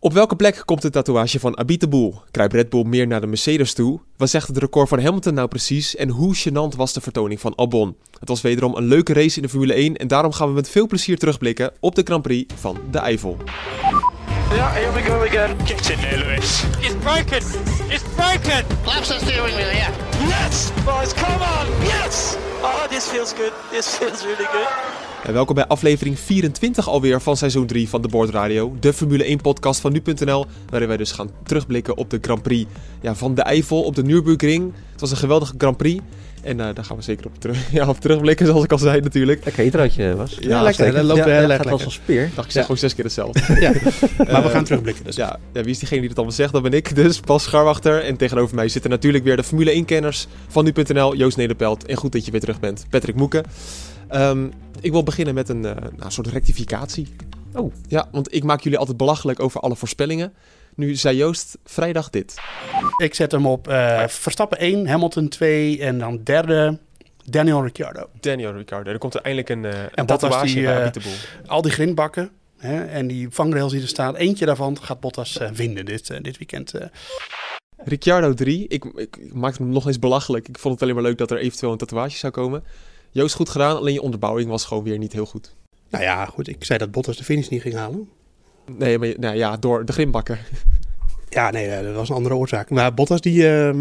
Op welke plek komt de tatoeage van Abiteboul? Kruipt Red Bull meer naar de Mercedes toe? Wat zegt het record van Hamilton nou precies? En hoe gênant was de vertoning van Albon? Het was wederom een leuke race in de Formule 1 en daarom gaan we met veel plezier terugblikken op de Grand Prix van de Eifel. Yeah, here we go again. Get in there, Lewis. It's broken! It's broken! Laps the steering wheel, yeah. Yes, boys, come on. Yes. Oh, this feels good. This feels really good. En welkom bij aflevering 24 alweer van seizoen 3 van de Board Radio, de Formule 1 podcast van nu.nl, waarin wij dus gaan terugblikken op de Grand Prix ja, van de Eifel op de Nürburgring. Het was een geweldige Grand Prix en uh, daar gaan we zeker op, terug, ja, op terugblikken, zoals ik al zei natuurlijk. Lekker introotje was. Ja, ja lekker. Dat loopt ja, heel ja, erg als een speer. Dacht ik zeg gewoon zes keer hetzelfde. ja, maar we gaan terugblikken dus. Ja, ja, wie is diegene die het allemaal zegt? Dat ben ik dus, Pas Scharwachter. En tegenover mij zitten natuurlijk weer de Formule 1-kenners van nu.nl, Joost Nederpelt. En goed dat je weer terug bent, Patrick Moeken. Um, ik wil beginnen met een uh, nou, soort rectificatie. Oh. Ja, want ik maak jullie altijd belachelijk over alle voorspellingen. Nu zei Joost vrijdag dit. Ik zet hem op uh, Verstappen 1, Hamilton 2 en dan derde Daniel Ricciardo. Daniel Ricciardo. Er komt er eindelijk een, uh, en een Bottas tatoeage die, bij uh, al die grindbakken hè, en die vangrails die er staan. Eentje daarvan gaat Bottas uh, winnen dit, dit weekend. Ricciardo 3. Ik, ik, ik maakte hem nog eens belachelijk. Ik vond het alleen maar leuk dat er eventueel een tatoeage zou komen. Joost, goed gedaan. Alleen je onderbouwing was gewoon weer niet heel goed. Nou ja, goed. Ik zei dat Bottas de finish niet ging halen. Nee, maar nou ja, door de grimbakken. Ja, nee, dat was een andere oorzaak. Maar Bottas, die, uh,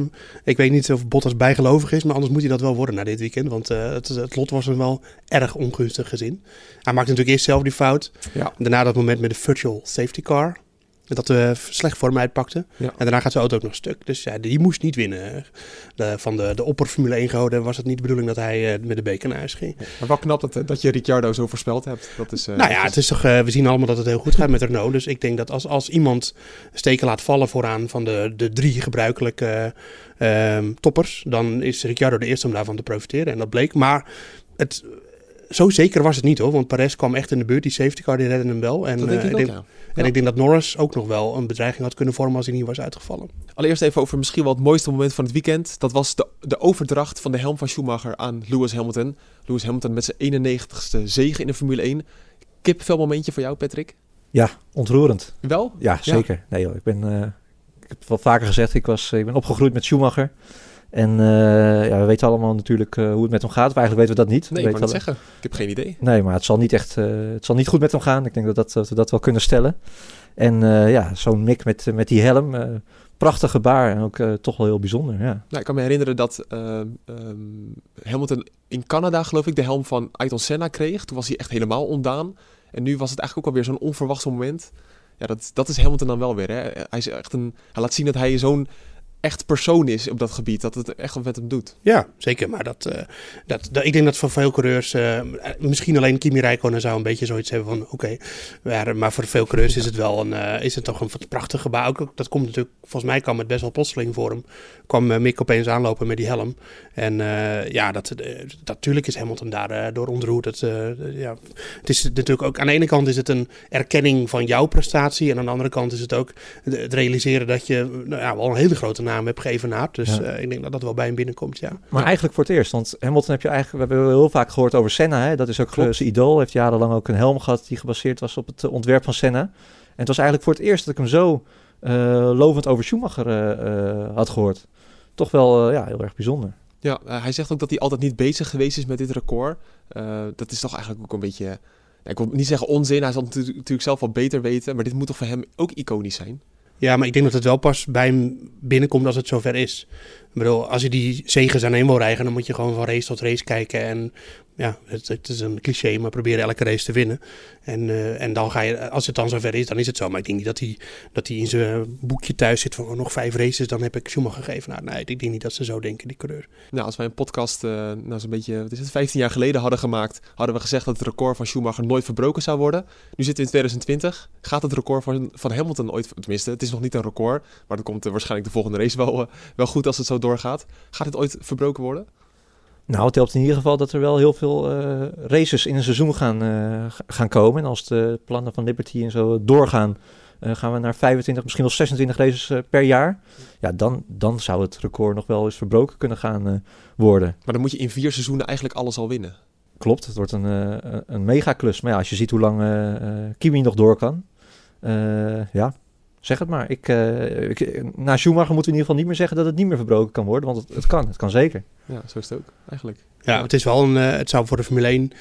ik weet niet of Bottas bijgelovig is, maar anders moet hij dat wel worden na dit weekend. Want uh, het, het, lot was hem wel erg ongunstig gezien. Hij maakte natuurlijk eerst zelf die fout. Ja. Daarna dat moment met de virtual safety car. Dat we slecht voor hem uitpakte. Ja. En daarna gaat zijn auto ook nog stuk. Dus ja, die moest niet winnen. De, van de, de opper Formule 1 gehouden was het niet de bedoeling dat hij uh, met de beker naar huis ging. Ja, maar wel knap dat, dat je Ricciardo zo voorspeld hebt. Dat is, uh, nou ja, het is toch, uh, we zien allemaal dat het heel goed gaat met Renault. Dus ik denk dat als, als iemand steken laat vallen vooraan van de, de drie gebruikelijke uh, toppers, dan is Ricciardo de eerste om daarvan te profiteren. En dat bleek. Maar het, zo zeker was het niet hoor. Want Perez kwam echt in de buurt. Die safety car die redde hem wel. En, dat denk ik, ook, denk, ja. En ja. ik denk dat Norris ook nog wel een bedreiging had kunnen vormen als hij niet was uitgevallen. Allereerst even over misschien wel het mooiste moment van het weekend. Dat was de, de overdracht van de helm van Schumacher aan Lewis Hamilton. Lewis Hamilton met zijn 91ste zege in de Formule 1. Kipvel momentje voor jou, Patrick? Ja, ontroerend. Wel? Ja, zeker. Ja. Nee joh, ik ben, uh, ik heb het wel vaker gezegd, ik, was, ik ben opgegroeid met Schumacher. En uh, ja, we weten allemaal natuurlijk uh, hoe het met hem gaat. Maar eigenlijk weten we dat niet. Nee, we ik kan het zeggen. Ik heb geen idee. Nee, maar het zal niet echt, uh, het zal niet goed met hem gaan. Ik denk dat, dat, dat we dat wel kunnen stellen. En ja, zo'n mik met, met die helm, prachtig gebaar en ook toch wel heel bijzonder. Ja. Nou, ik kan me herinneren dat um, Hamilton in Canada, geloof ik, de helm van Ayrton Senna kreeg. Toen was hij echt helemaal ontdaan. En nu was het eigenlijk ook alweer zo'n onverwachts moment. Ja, dat, dat is Hamilton dan wel weer. Hè? Hij, is echt een, hij laat zien dat hij zo'n echt persoon is op dat gebied. Dat het echt wat met hem doet. Ja, zeker. Maar dat, uh, dat, dat, ik denk dat voor veel coureurs, uh, misschien alleen Kimi Räikkönen zou een beetje zoiets hebben van, oké. Maar, voor veel coureurs is het wel een, uh, is het toch een prachtig gebouw. Ook, dat komt natuurlijk, volgens mij kwam het best wel plotseling voor hem. Kwam Mick opeens aanlopen met die helm. En ja, dat, natuurlijk is Hamilton daar door ontroerd. Het, ja, het is natuurlijk ook, aan de ene kant is het een erkenning van jouw prestatie. En aan de andere kant is het ook het realiseren dat je nou ja, wel een hele grote naam hebt geëvenaard. Dus ja. uh, ik denk dat dat wel bij hem binnenkomt, ja. Maar eigenlijk voor het eerst, want Hamilton heb je eigenlijk, we hebben heel vaak gehoord over Senna. Hè? Dat is ook uh, zijn idool. Heeft jarenlang ook een helm gehad die gebaseerd was op het uh, ontwerp van Senna. En het was eigenlijk voor het eerst dat ik hem zo uh, lovend over Schumacher uh, had gehoord. Toch wel ja, heel erg bijzonder. Ja, hij zegt ook dat hij altijd niet bezig geweest is met dit record. Uh, dat is toch eigenlijk ook een beetje, ik wil niet zeggen onzin. Hij zal het natuurlijk zelf wel beter weten. Maar dit moet toch voor hem ook iconisch zijn? Ja, maar ik denk dat het wel pas bij hem binnenkomt als het zover is. Ik bedoel, als je die zegens aan wil rijgen, dan moet je gewoon van race tot race kijken. En ja, het, is een cliché, maar proberen elke race te winnen. En, uh, en dan ga je, als het dan zover is, dan is het zo. Maar ik denk niet dat hij, dat hij in zijn boekje thuis zit van oh, nog vijf races, dan heb ik Schumacher gegeven. Nou, nee, ik denk niet dat ze zo denken, die coureur. Nou, als wij een podcast, uh, nou zo'n beetje, wat is het, 15 jaar geleden hadden gemaakt, hadden we gezegd dat het record van Schumacher nooit verbroken zou worden. Nu zitten we in 2020. Gaat het record van, van Hamilton ooit, tenminste, het is nog niet een record, maar dat komt waarschijnlijk de volgende race wel, wel goed als het zo doorgaat. Gaat het ooit verbroken worden? Nou, het helpt in ieder geval dat er wel heel veel eh, races in een seizoen gaan, eh, ga- gaan komen. En als de plannen van Liberty en zo doorgaan, eh, gaan we naar 25, misschien wel 26 races per jaar. Ja, dan, dan zou het record nog wel eens verbroken kunnen gaan worden. Maar dan moet je in vier seizoenen eigenlijk alles al winnen. Klopt, het wordt een, een- megaklus. Maar ja, als je ziet hoe lang Kimi nog door kan. ja, zeg het maar. Ik, eh, ik, na Schumacher moeten we in ieder geval niet meer zeggen dat het niet meer verbroken kan worden. Want het, het kan, het kan zeker. Ja, zo is het ook, eigenlijk. Ja, het is wel een. eh, het zou voor de Formule 1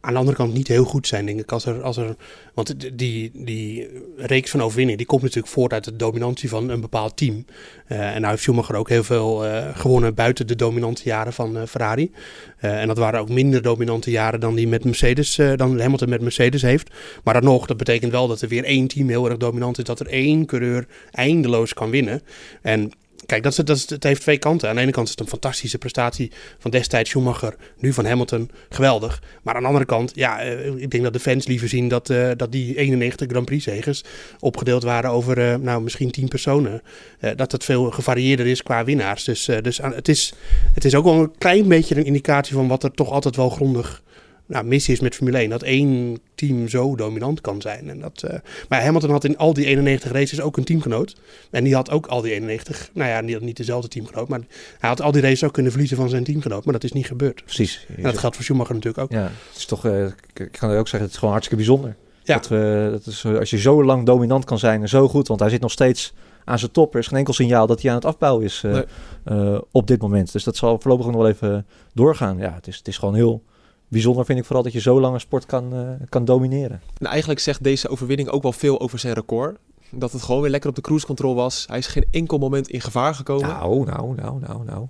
aan de andere kant niet heel goed zijn, denk ik. Als er, als er, want die, die reeks van overwinningen, die komt natuurlijk voort uit de dominantie van een bepaald team. Eh, en nou heeft Schumacher ook heel veel eh, gewonnen buiten de dominante jaren van eh, Ferrari. En dat waren ook minder dominante jaren dan die met Mercedes, dan Hamilton met Mercedes heeft. Maar dan nog, dat betekent wel dat er weer één team heel erg dominant is. Dat er één coureur eindeloos kan winnen. En Kijk, dat dat het heeft twee kanten. Aan de ene kant is het een fantastische prestatie van destijds Schumacher, nu van Hamilton. Geweldig. Maar aan de andere kant, ja, eh, ik denk dat de fans liever zien dat, eh, dat die 91 Grand Prix-zegers opgedeeld waren over, eh, nou, misschien 10 personen. Eh, dat het veel gevarieerder is qua winnaars. Dus, dus het, is, het is ook wel een klein beetje een indicatie van wat er toch altijd wel grondig nou, is met Formule 1. Dat één team zo dominant kan zijn. En dat, eh, maar Hamilton had in al die 91 races ook een teamgenoot. En die had ook al die 91, nou ja, niet, niet dezelfde teamgenoot. Maar hij had al die races ook kunnen verliezen van zijn teamgenoot. Maar dat is niet gebeurd. Precies. En dat geldt voor Schumacher natuurlijk ook. Ja, het is toch, eh, ik, kan ook zeggen, het is gewoon hartstikke bijzonder. Ja. Dat we, dat is, eh, als je zo lang dominant kan zijn en zo goed, want hij zit nog steeds aan zijn top. Er is geen enkel signaal dat hij aan het afbouwen is eh, Nee. eh, op dit moment. Dus dat zal voorlopig nog wel even doorgaan. Ja, het is, het is gewoon heel bijzonder, vind ik vooral, dat je zo lang een sport kan, eh, kan domineren. En eigenlijk zegt deze overwinning ook wel veel over zijn record. Dat het gewoon weer lekker op de cruise control was. Hij is geen enkel moment in gevaar gekomen. Nou, nou, nou, nou, nou.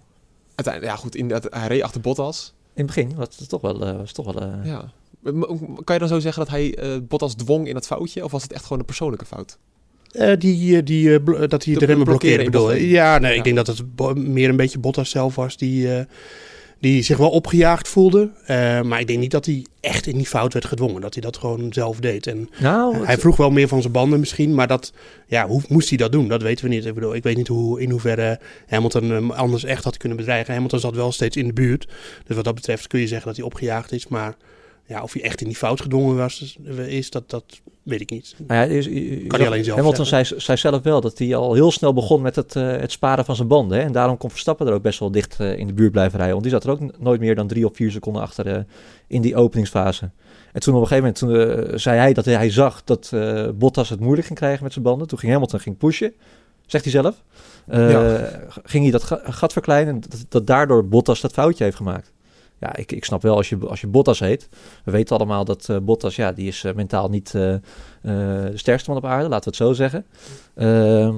Uiteindelijk, ja goed, in, hij reed achter Bottas. In het begin was het toch wel... eh, was toch wel eh, Ja. Kan je dan zo zeggen dat hij eh, Bottas dwong in het foutje? Of was het echt gewoon een persoonlijke fout? Eh, die, die, dat hij De de remmen blokkeerde, bedoel. Ja, nee, Ja. ik denk dat het meer een beetje Bottas zelf was die, eh, die zich wel opgejaagd voelde. Eh, maar ik denk niet dat hij echt in die fout werd gedwongen. Dat hij dat gewoon zelf deed. En nou, het- hij vroeg wel meer van zijn banden misschien. Maar dat, ja, hoe moest hij dat doen? Dat weten we niet. Ik bedoel, ik weet niet hoe, in hoeverre Hamilton hem anders echt had kunnen bedreigen. Hamilton zat wel steeds in de buurt. Dus wat dat betreft kun je zeggen dat hij opgejaagd is. Maar ja, of hij echt in die fout gedwongen was, is dat, dat weet ik niet. Nou ja, is- je- Kan hij alleen zelf Hamilton zei, zei zelf wel dat hij al heel snel begon met het, eh, het sparen van zijn banden. Hè? En daarom kon Verstappen er ook best wel dicht eh, in de buurt blijven rijden. Want die zat er ook nooit meer dan drie of vier seconden achter eh, in die openingsfase. En toen op een gegeven moment toen, zei hij dat hij zag dat Bottas het moeilijk ging krijgen met zijn banden. Toen ging Hamilton ging pushen, zegt hij zelf. Ja. Ging hij dat ga- gat verkleinen en dat, dat daardoor Bottas dat foutje heeft gemaakt. Ja, ik, ik snap wel als je, als je Bottas heet. We weten allemaal dat eh, Bottas, ja, die is eh, mentaal niet eh, de sterkste man op aarde, laten we het zo zeggen. Ehm,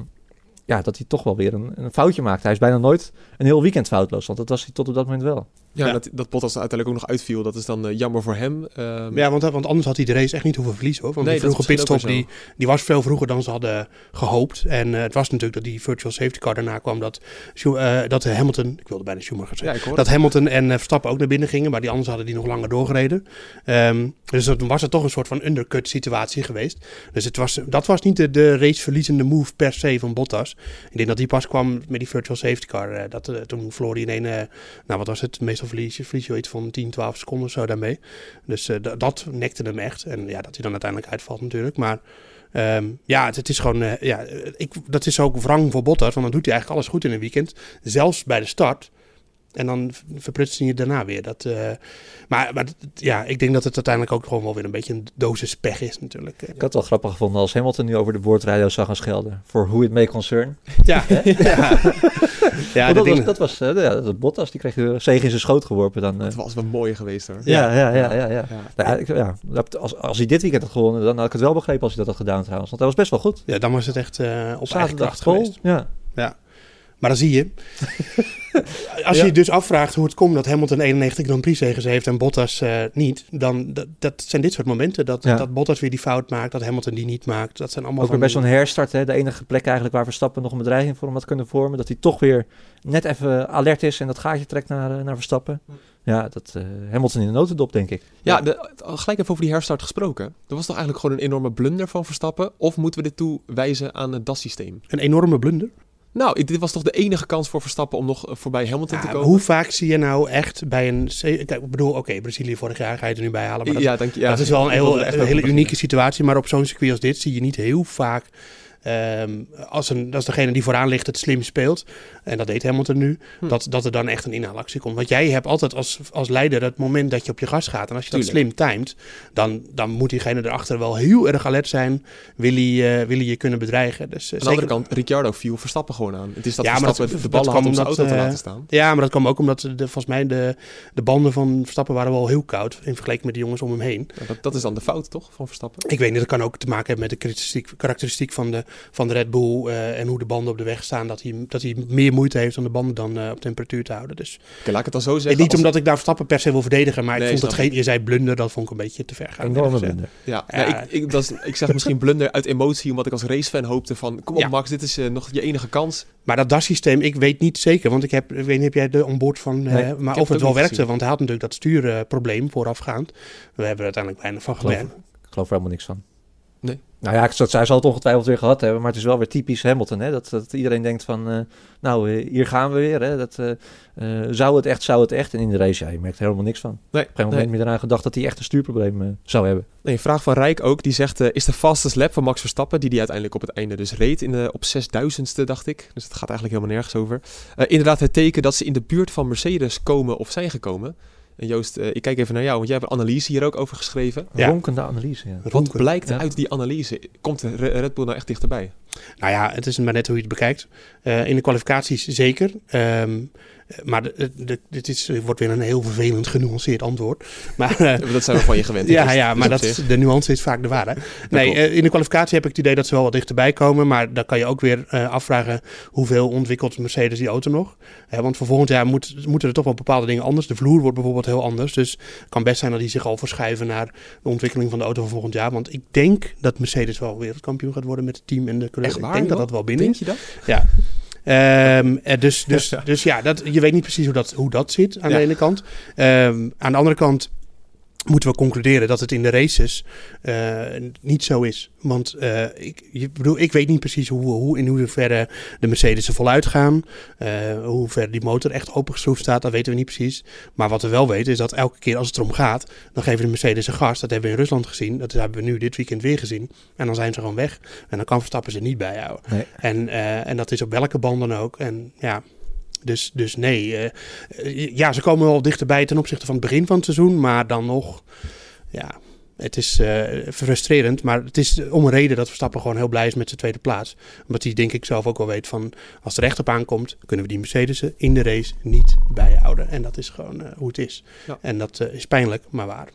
ja, dat hij toch wel weer een, een foutje maakt. Hij is bijna nooit een heel weekend foutloos, want dat was hij tot op dat moment wel. Ja, Ja. Dat, dat Bottas uiteindelijk ook nog uitviel. Dat is dan eh, jammer voor hem. Ehm, Ja, want, want anders had hij de race echt niet hoeven verliezen hoor. Want Nee, die vroege pitstop die, die was veel vroeger dan ze hadden gehoopt. En eh, het was natuurlijk dat die virtual safety car daarna kwam dat, eh, dat Hamilton, ik wilde bijna Schumacher zeggen, ja, dat. Hamilton en Verstappen ook naar binnen gingen, maar die anders hadden die nog langer doorgereden. Ehm, dus toen was het toch een soort van undercut situatie geweest. Dus het was, dat was niet de, de raceverliezende move per se van Bottas. Ik denk dat die pas kwam met die virtual safety car. dat, toen verloor hij in een, nou wat was het, meestal verlies je, verlies je iets van 10, 12 seconden of zo daarmee. Dus eh, da- dat nekte hem echt. En ja, dat hij dan uiteindelijk uitvalt natuurlijk. Maar ehm, ja, het, het is gewoon, eh, ja, ik, dat is ook wrang voor Bottas, want dan doet hij eigenlijk alles goed in een weekend. Zelfs bij de start. En dan v- verprutst hij het daarna weer. Dat, eh, maar maar ja, ik denk dat het uiteindelijk ook gewoon wel weer een beetje een dosis pech is natuurlijk. Ik had het wel grappig gevonden als Hamilton nu over de boordradio zou gaan schelden. For who it may concern. Ja, ja. ja dat dat, ding- was, dat was eh, ja, dat Bottas, die kreeg de zege in zijn schoot geworpen. Dan, eh, Het was wel mooi geweest hoor. ja, ja, ja, ja, ja. Ja. Nou ja, ik- ja, dat- als, als hij dit weekend had gewonnen, dan had ik het wel begrepen als hij dat had gedaan trouwens. Want hij was best wel goed. ja, dan was het echt eh, op eigen Zaterdag geweest. Ja. Maar dan zie je. Als je Ja. je dus afvraagt hoe het komt dat Hamilton 91 Grand Prix zegens heeft en Bottas eh, niet, dan dat, dat zijn dit soort momenten. Dat, Ja. dat Bottas weer die fout maakt, dat Hamilton die niet maakt. Dat zijn allemaal Ook weer best zo'n herstart. Hè? De enige plek eigenlijk waar Verstappen nog een bedreiging voor hem had kunnen vormen. Dat hij toch weer net even alert is en dat gaatje trekt naar, eh, naar Verstappen. Ja, dat eh, Hamilton in de notendop, denk ik. Ja, de, gelijk even over die herstart gesproken. Er was toch eigenlijk gewoon een enorme blunder van Verstappen? Of moeten we dit toewijzen aan het DAS-systeem? een enorme blunder. Nou, dit was toch de enige kans voor Verstappen om nog eh, voorbij Hamilton Ja, te komen? hoe vaak zie je nou echt bij een... Ik bedoel, oké, Brazilië vorig jaar ga je er nu bij halen. Maar dat, ja, dank je. Ja, dat is wel een, heel, een hele unieke situatie. Maar op zo'n circuit als dit zie je niet heel vaak... ehm, als, een, als degene die vooraan ligt het slim speelt, en dat deed Hamilton nu, Hm. dat, dat er dan echt een inhaalactie komt. Want jij hebt altijd als, als leider het moment dat je op je gas gaat. En als je dat Tuurlijk. slim timet, dan, dan moet diegene erachter wel heel erg alert zijn. Wil hij, eh, wil hij je kunnen bedreigen. Dus, eh, Aan de andere kant, Ricciardo viel Verstappen gewoon aan. Het is dat Ja, maar dat- de dat ballen kwam had om zijn omdat, auto te eh, laten staan. Ja, maar dat kwam ook omdat de, volgens mij de, de banden van Verstappen waren wel heel koud in vergelijking met de jongens om hem heen. Ja, dat, dat is dan de fout, toch, van Verstappen? Ik weet niet, dat kan ook te maken hebben met de karakteristiek, karakteristiek van, de, van de Red Bull eh, en hoe de banden op de weg staan. Dat hij, dat hij meer moeite heeft om de banden dan eh, op temperatuur te houden. Dus laat ik het dan zo en zeggen. niet als- omdat ik daar Verstappen per se wil verdedigen, maar Nee, ik vond snap geen, je zei blunder, dat vond ik een beetje te ver gaan. Enorme blunder. Ja, ik, ik, dat is, ik zeg misschien blunder uit emotie, omdat ik als racefan hoopte van... Kom op Ja. Max, dit is eh, nog je enige kans. Maar dat DAS-systeem, ik weet niet zeker, want ik heb, ik weet niet, heb jij de onboard van, eh, maar of het wel werkte, gezien. want hij had natuurlijk dat stuurprobleem voorafgaand. We hebben er uiteindelijk weinig van gemerkt. ik geloof er helemaal niks van. Nee. Nou ja, dat zij zal het ongetwijfeld weer gehad hebben, maar het is wel weer typisch Hamilton. Hè? Dat, dat iedereen denkt van, eh, nou, eh, hier gaan we weer. Hè? Dat, eh, zou het echt, zou het echt? En in de race, ja, je merkt er helemaal niks van. Nee, Op geen moment nee. meer eraan gedacht dat hij echt een stuurprobleem zou hebben. Nee, een vraag van Rijk ook. Die zegt, is de fastest lap van Max Verstappen, die hij uiteindelijk op het einde dus reed, in de, op 6000ste dacht ik. Dus het gaat eigenlijk helemaal nergens over. Inderdaad het teken dat ze in de buurt van Mercedes komen of zijn gekomen. En Joost, eh, ik kijk even naar jou, want jij hebt een analyse hier ook over geschreven. Ja. ronkende analyse, ja. Wat Ronken. blijkt Ja. uit die analyse? Komt Red Bull nou echt dichterbij? Nou ja, het is maar net hoe je het bekijkt. Eh, in de kwalificaties zeker. Ehm, maar de, de, dit is, wordt weer een heel vervelend genuanceerd antwoord. Maar, eh, Dat zijn we van je gewend. ja, Dus- ja, maar dat, zich. de nuance is vaak de waarheid. Nee, eh, in de kwalificatie heb ik het idee dat ze wel wat dichterbij komen. Maar dan kan je ook weer eh, afvragen hoeveel ontwikkelt Mercedes die auto nog. Want voor volgend jaar moet, moeten er toch wel bepaalde dingen anders. De vloer wordt bijvoorbeeld heel anders. Dus het kan best zijn dat die zich al verschuiven naar de ontwikkeling van de auto van volgend jaar. Want ik denk dat Mercedes wel wereldkampioen gaat worden met het team en de. Echt Ik denk dat dat wel binnen Denk is. je dat? Ja. Ehm, eh, dus, dus, dus ja, dat, je weet niet precies hoe dat, hoe dat zit aan Ja. de ene kant. Ehm, aan de andere kant moeten we concluderen dat het in de races eh, niet zo is. Want eh, ik, je, bedoel, ik weet niet precies hoe, hoe, in hoeverre de Mercedes er voluit gaan. eh hoe ver die motor echt opengeschroefd staat, dat weten we niet precies. Maar wat we wel weten is dat elke keer als het erom gaat, dan geven de Mercedes een gas. Dat hebben we in Rusland gezien. Dat hebben we nu dit weekend weer gezien. En dan zijn ze gewoon weg. En dan kan Verstappen ze niet bijhouden. Nee. En, en dat is op welke band dan ook. En ja, dus, dus nee. eh, eh, ja, ze komen wel dichterbij ten opzichte van het begin van het seizoen. Maar dan nog, ja, het is eh, frustrerend. Maar het is om een reden dat Verstappen gewoon heel blij is met zijn tweede plaats. Omdat hij denk ik zelf ook wel weet van, als er echt op aankomt, kunnen we die Mercedes'en in de race niet bijhouden. En dat is gewoon hoe het is. Ja. En dat is pijnlijk, maar waar.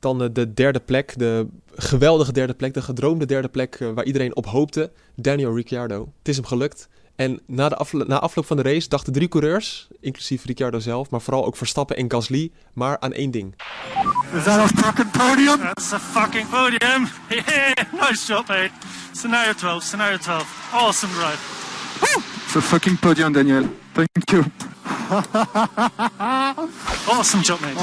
Dan de derde plek, de geweldige derde plek, de gedroomde derde plek waar iedereen op hoopte. Daniel Ricciardo. Het is hem gelukt. En na, de aflo- na afloop van de race dachten drie coureurs, inclusief Ricciardo zelf, maar vooral ook Verstappen en Gasly, maar aan één ding. Is that a fucking podium? That's a fucking podium. Yeah, nice job, mate. Scenario 12, scenario 12. Awesome. It's a fucking podium, Daniel. Thank you. Awesome job, mate.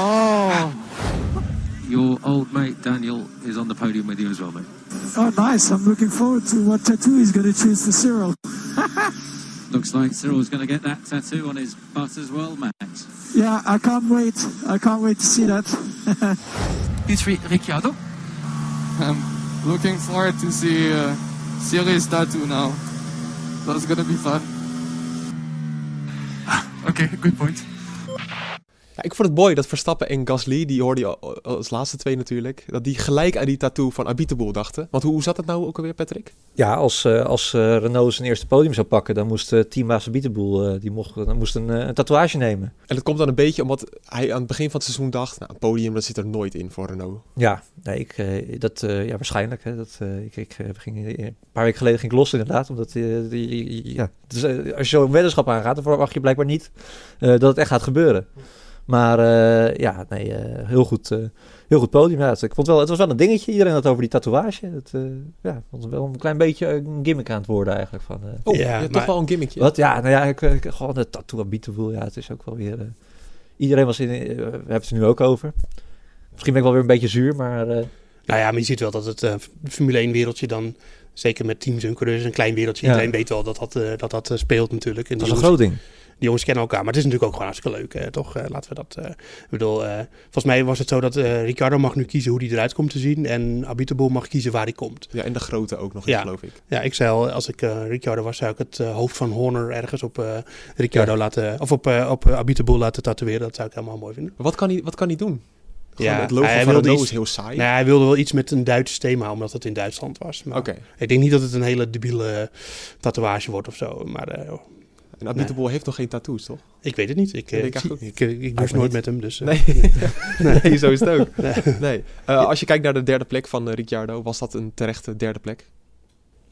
Your old mate Daniel is on the podium with you as well, mate. Oh, nice. I'm looking forward to what tattoo he's going to choose for Cyril. Looks like Cyril's going to get that tattoo on his butt as well, Max. Yeah, I can't wait. I can't wait to see that. It's Ricciardo. I'm looking forward to see uh, Cyril's tattoo now. That's gonna be fun. Okay, good point. Ja, ik vond het mooi dat Verstappen en Gasly, die hoorde je al- als laatste twee natuurlijk, dat die gelijk aan die tattoo van Abiteboul dachten. Want hoe, hoe zat het nou ook alweer, Patrick? Ja, als, eh, als eh, Renault zijn eerste podium zou pakken, dan moest uh, teambaas Bietenboel eh, die mocht, dan moest een, eh, een tatoeage nemen. En dat komt dan een beetje omdat hij aan het begin van het seizoen dacht, nou, een podium dat zit er nooit in voor Renault. Ja, nee, ik, eh, dat, eh, ja, waarschijnlijk. Hè, dat, eh, ik, ik, eh, ging, eh, een paar weken geleden ging ik los inderdaad. Omdat, eh, die, ja, dus, eh, als je zo'n weddenschap aangaat, dan verwacht je blijkbaar niet eh, dat het echt gaat gebeuren. Maar eh, ja, nee, eh, heel, goed, eh, heel goed podium. Ja, het, ik vond wel, het was wel een dingetje. Iedereen had over die tatoeage. Het, eh, ja, het was wel een klein beetje een gimmick aan het worden eigenlijk. Van, eh, Oh, Ja, ja, maar- toch wel een gimmickje. wat? Ja, nou ja, ik, ik, gewoon de tattoo Bietenboel. Ja, het is ook wel weer... eh, iedereen was in... we hebben het er nu ook over. Misschien ben ik wel weer een beetje zuur, maar... eh, Nou ja, maar je ziet wel dat het eh, Formule 1 wereldje dan Zeker met teams en coureurs, een klein wereldje. Ja. Iedereen weet wel dat dat, dat, dat speelt natuurlijk. En Dat is een groot ding. Die jongens kennen elkaar. Maar het is natuurlijk ook gewoon hartstikke leuk, eh, toch? Eh, laten we dat... eh, ik bedoel, volgens mij was het zo dat Ricardo mag nu kiezen hoe hij eruit komt te zien. En Abiteboul mag kiezen waar hij komt. Ja, en de grote ook nog Ja. geloof ik. Ja, ik zei al, als ik Ricardo was, zou ik het hoofd van Horner ergens op Ricardo Ja. laten... Of op, op laten tatoeëren. Dat zou ik helemaal mooi vinden. Wat kan hij, wat kan hij doen? Gewoon Ja, het logo hij van iets- is heel saai. Nee, hij wilde wel iets met een Duits thema, omdat het in Duitsland was. Maar Oké. ik denk niet dat het een hele debiele tatoeage wordt of zo. Maar En Abiteboul heeft nog geen tattoos, toch? ik weet het niet. Ik, eh, ik ik, zie- me nooit niet. met hem. Dus, eh, Nee. nee, zo is het ook. Nee. Nee. Eh, als je kijkt naar de derde plek van Ricciardo, was dat een terechte derde plek?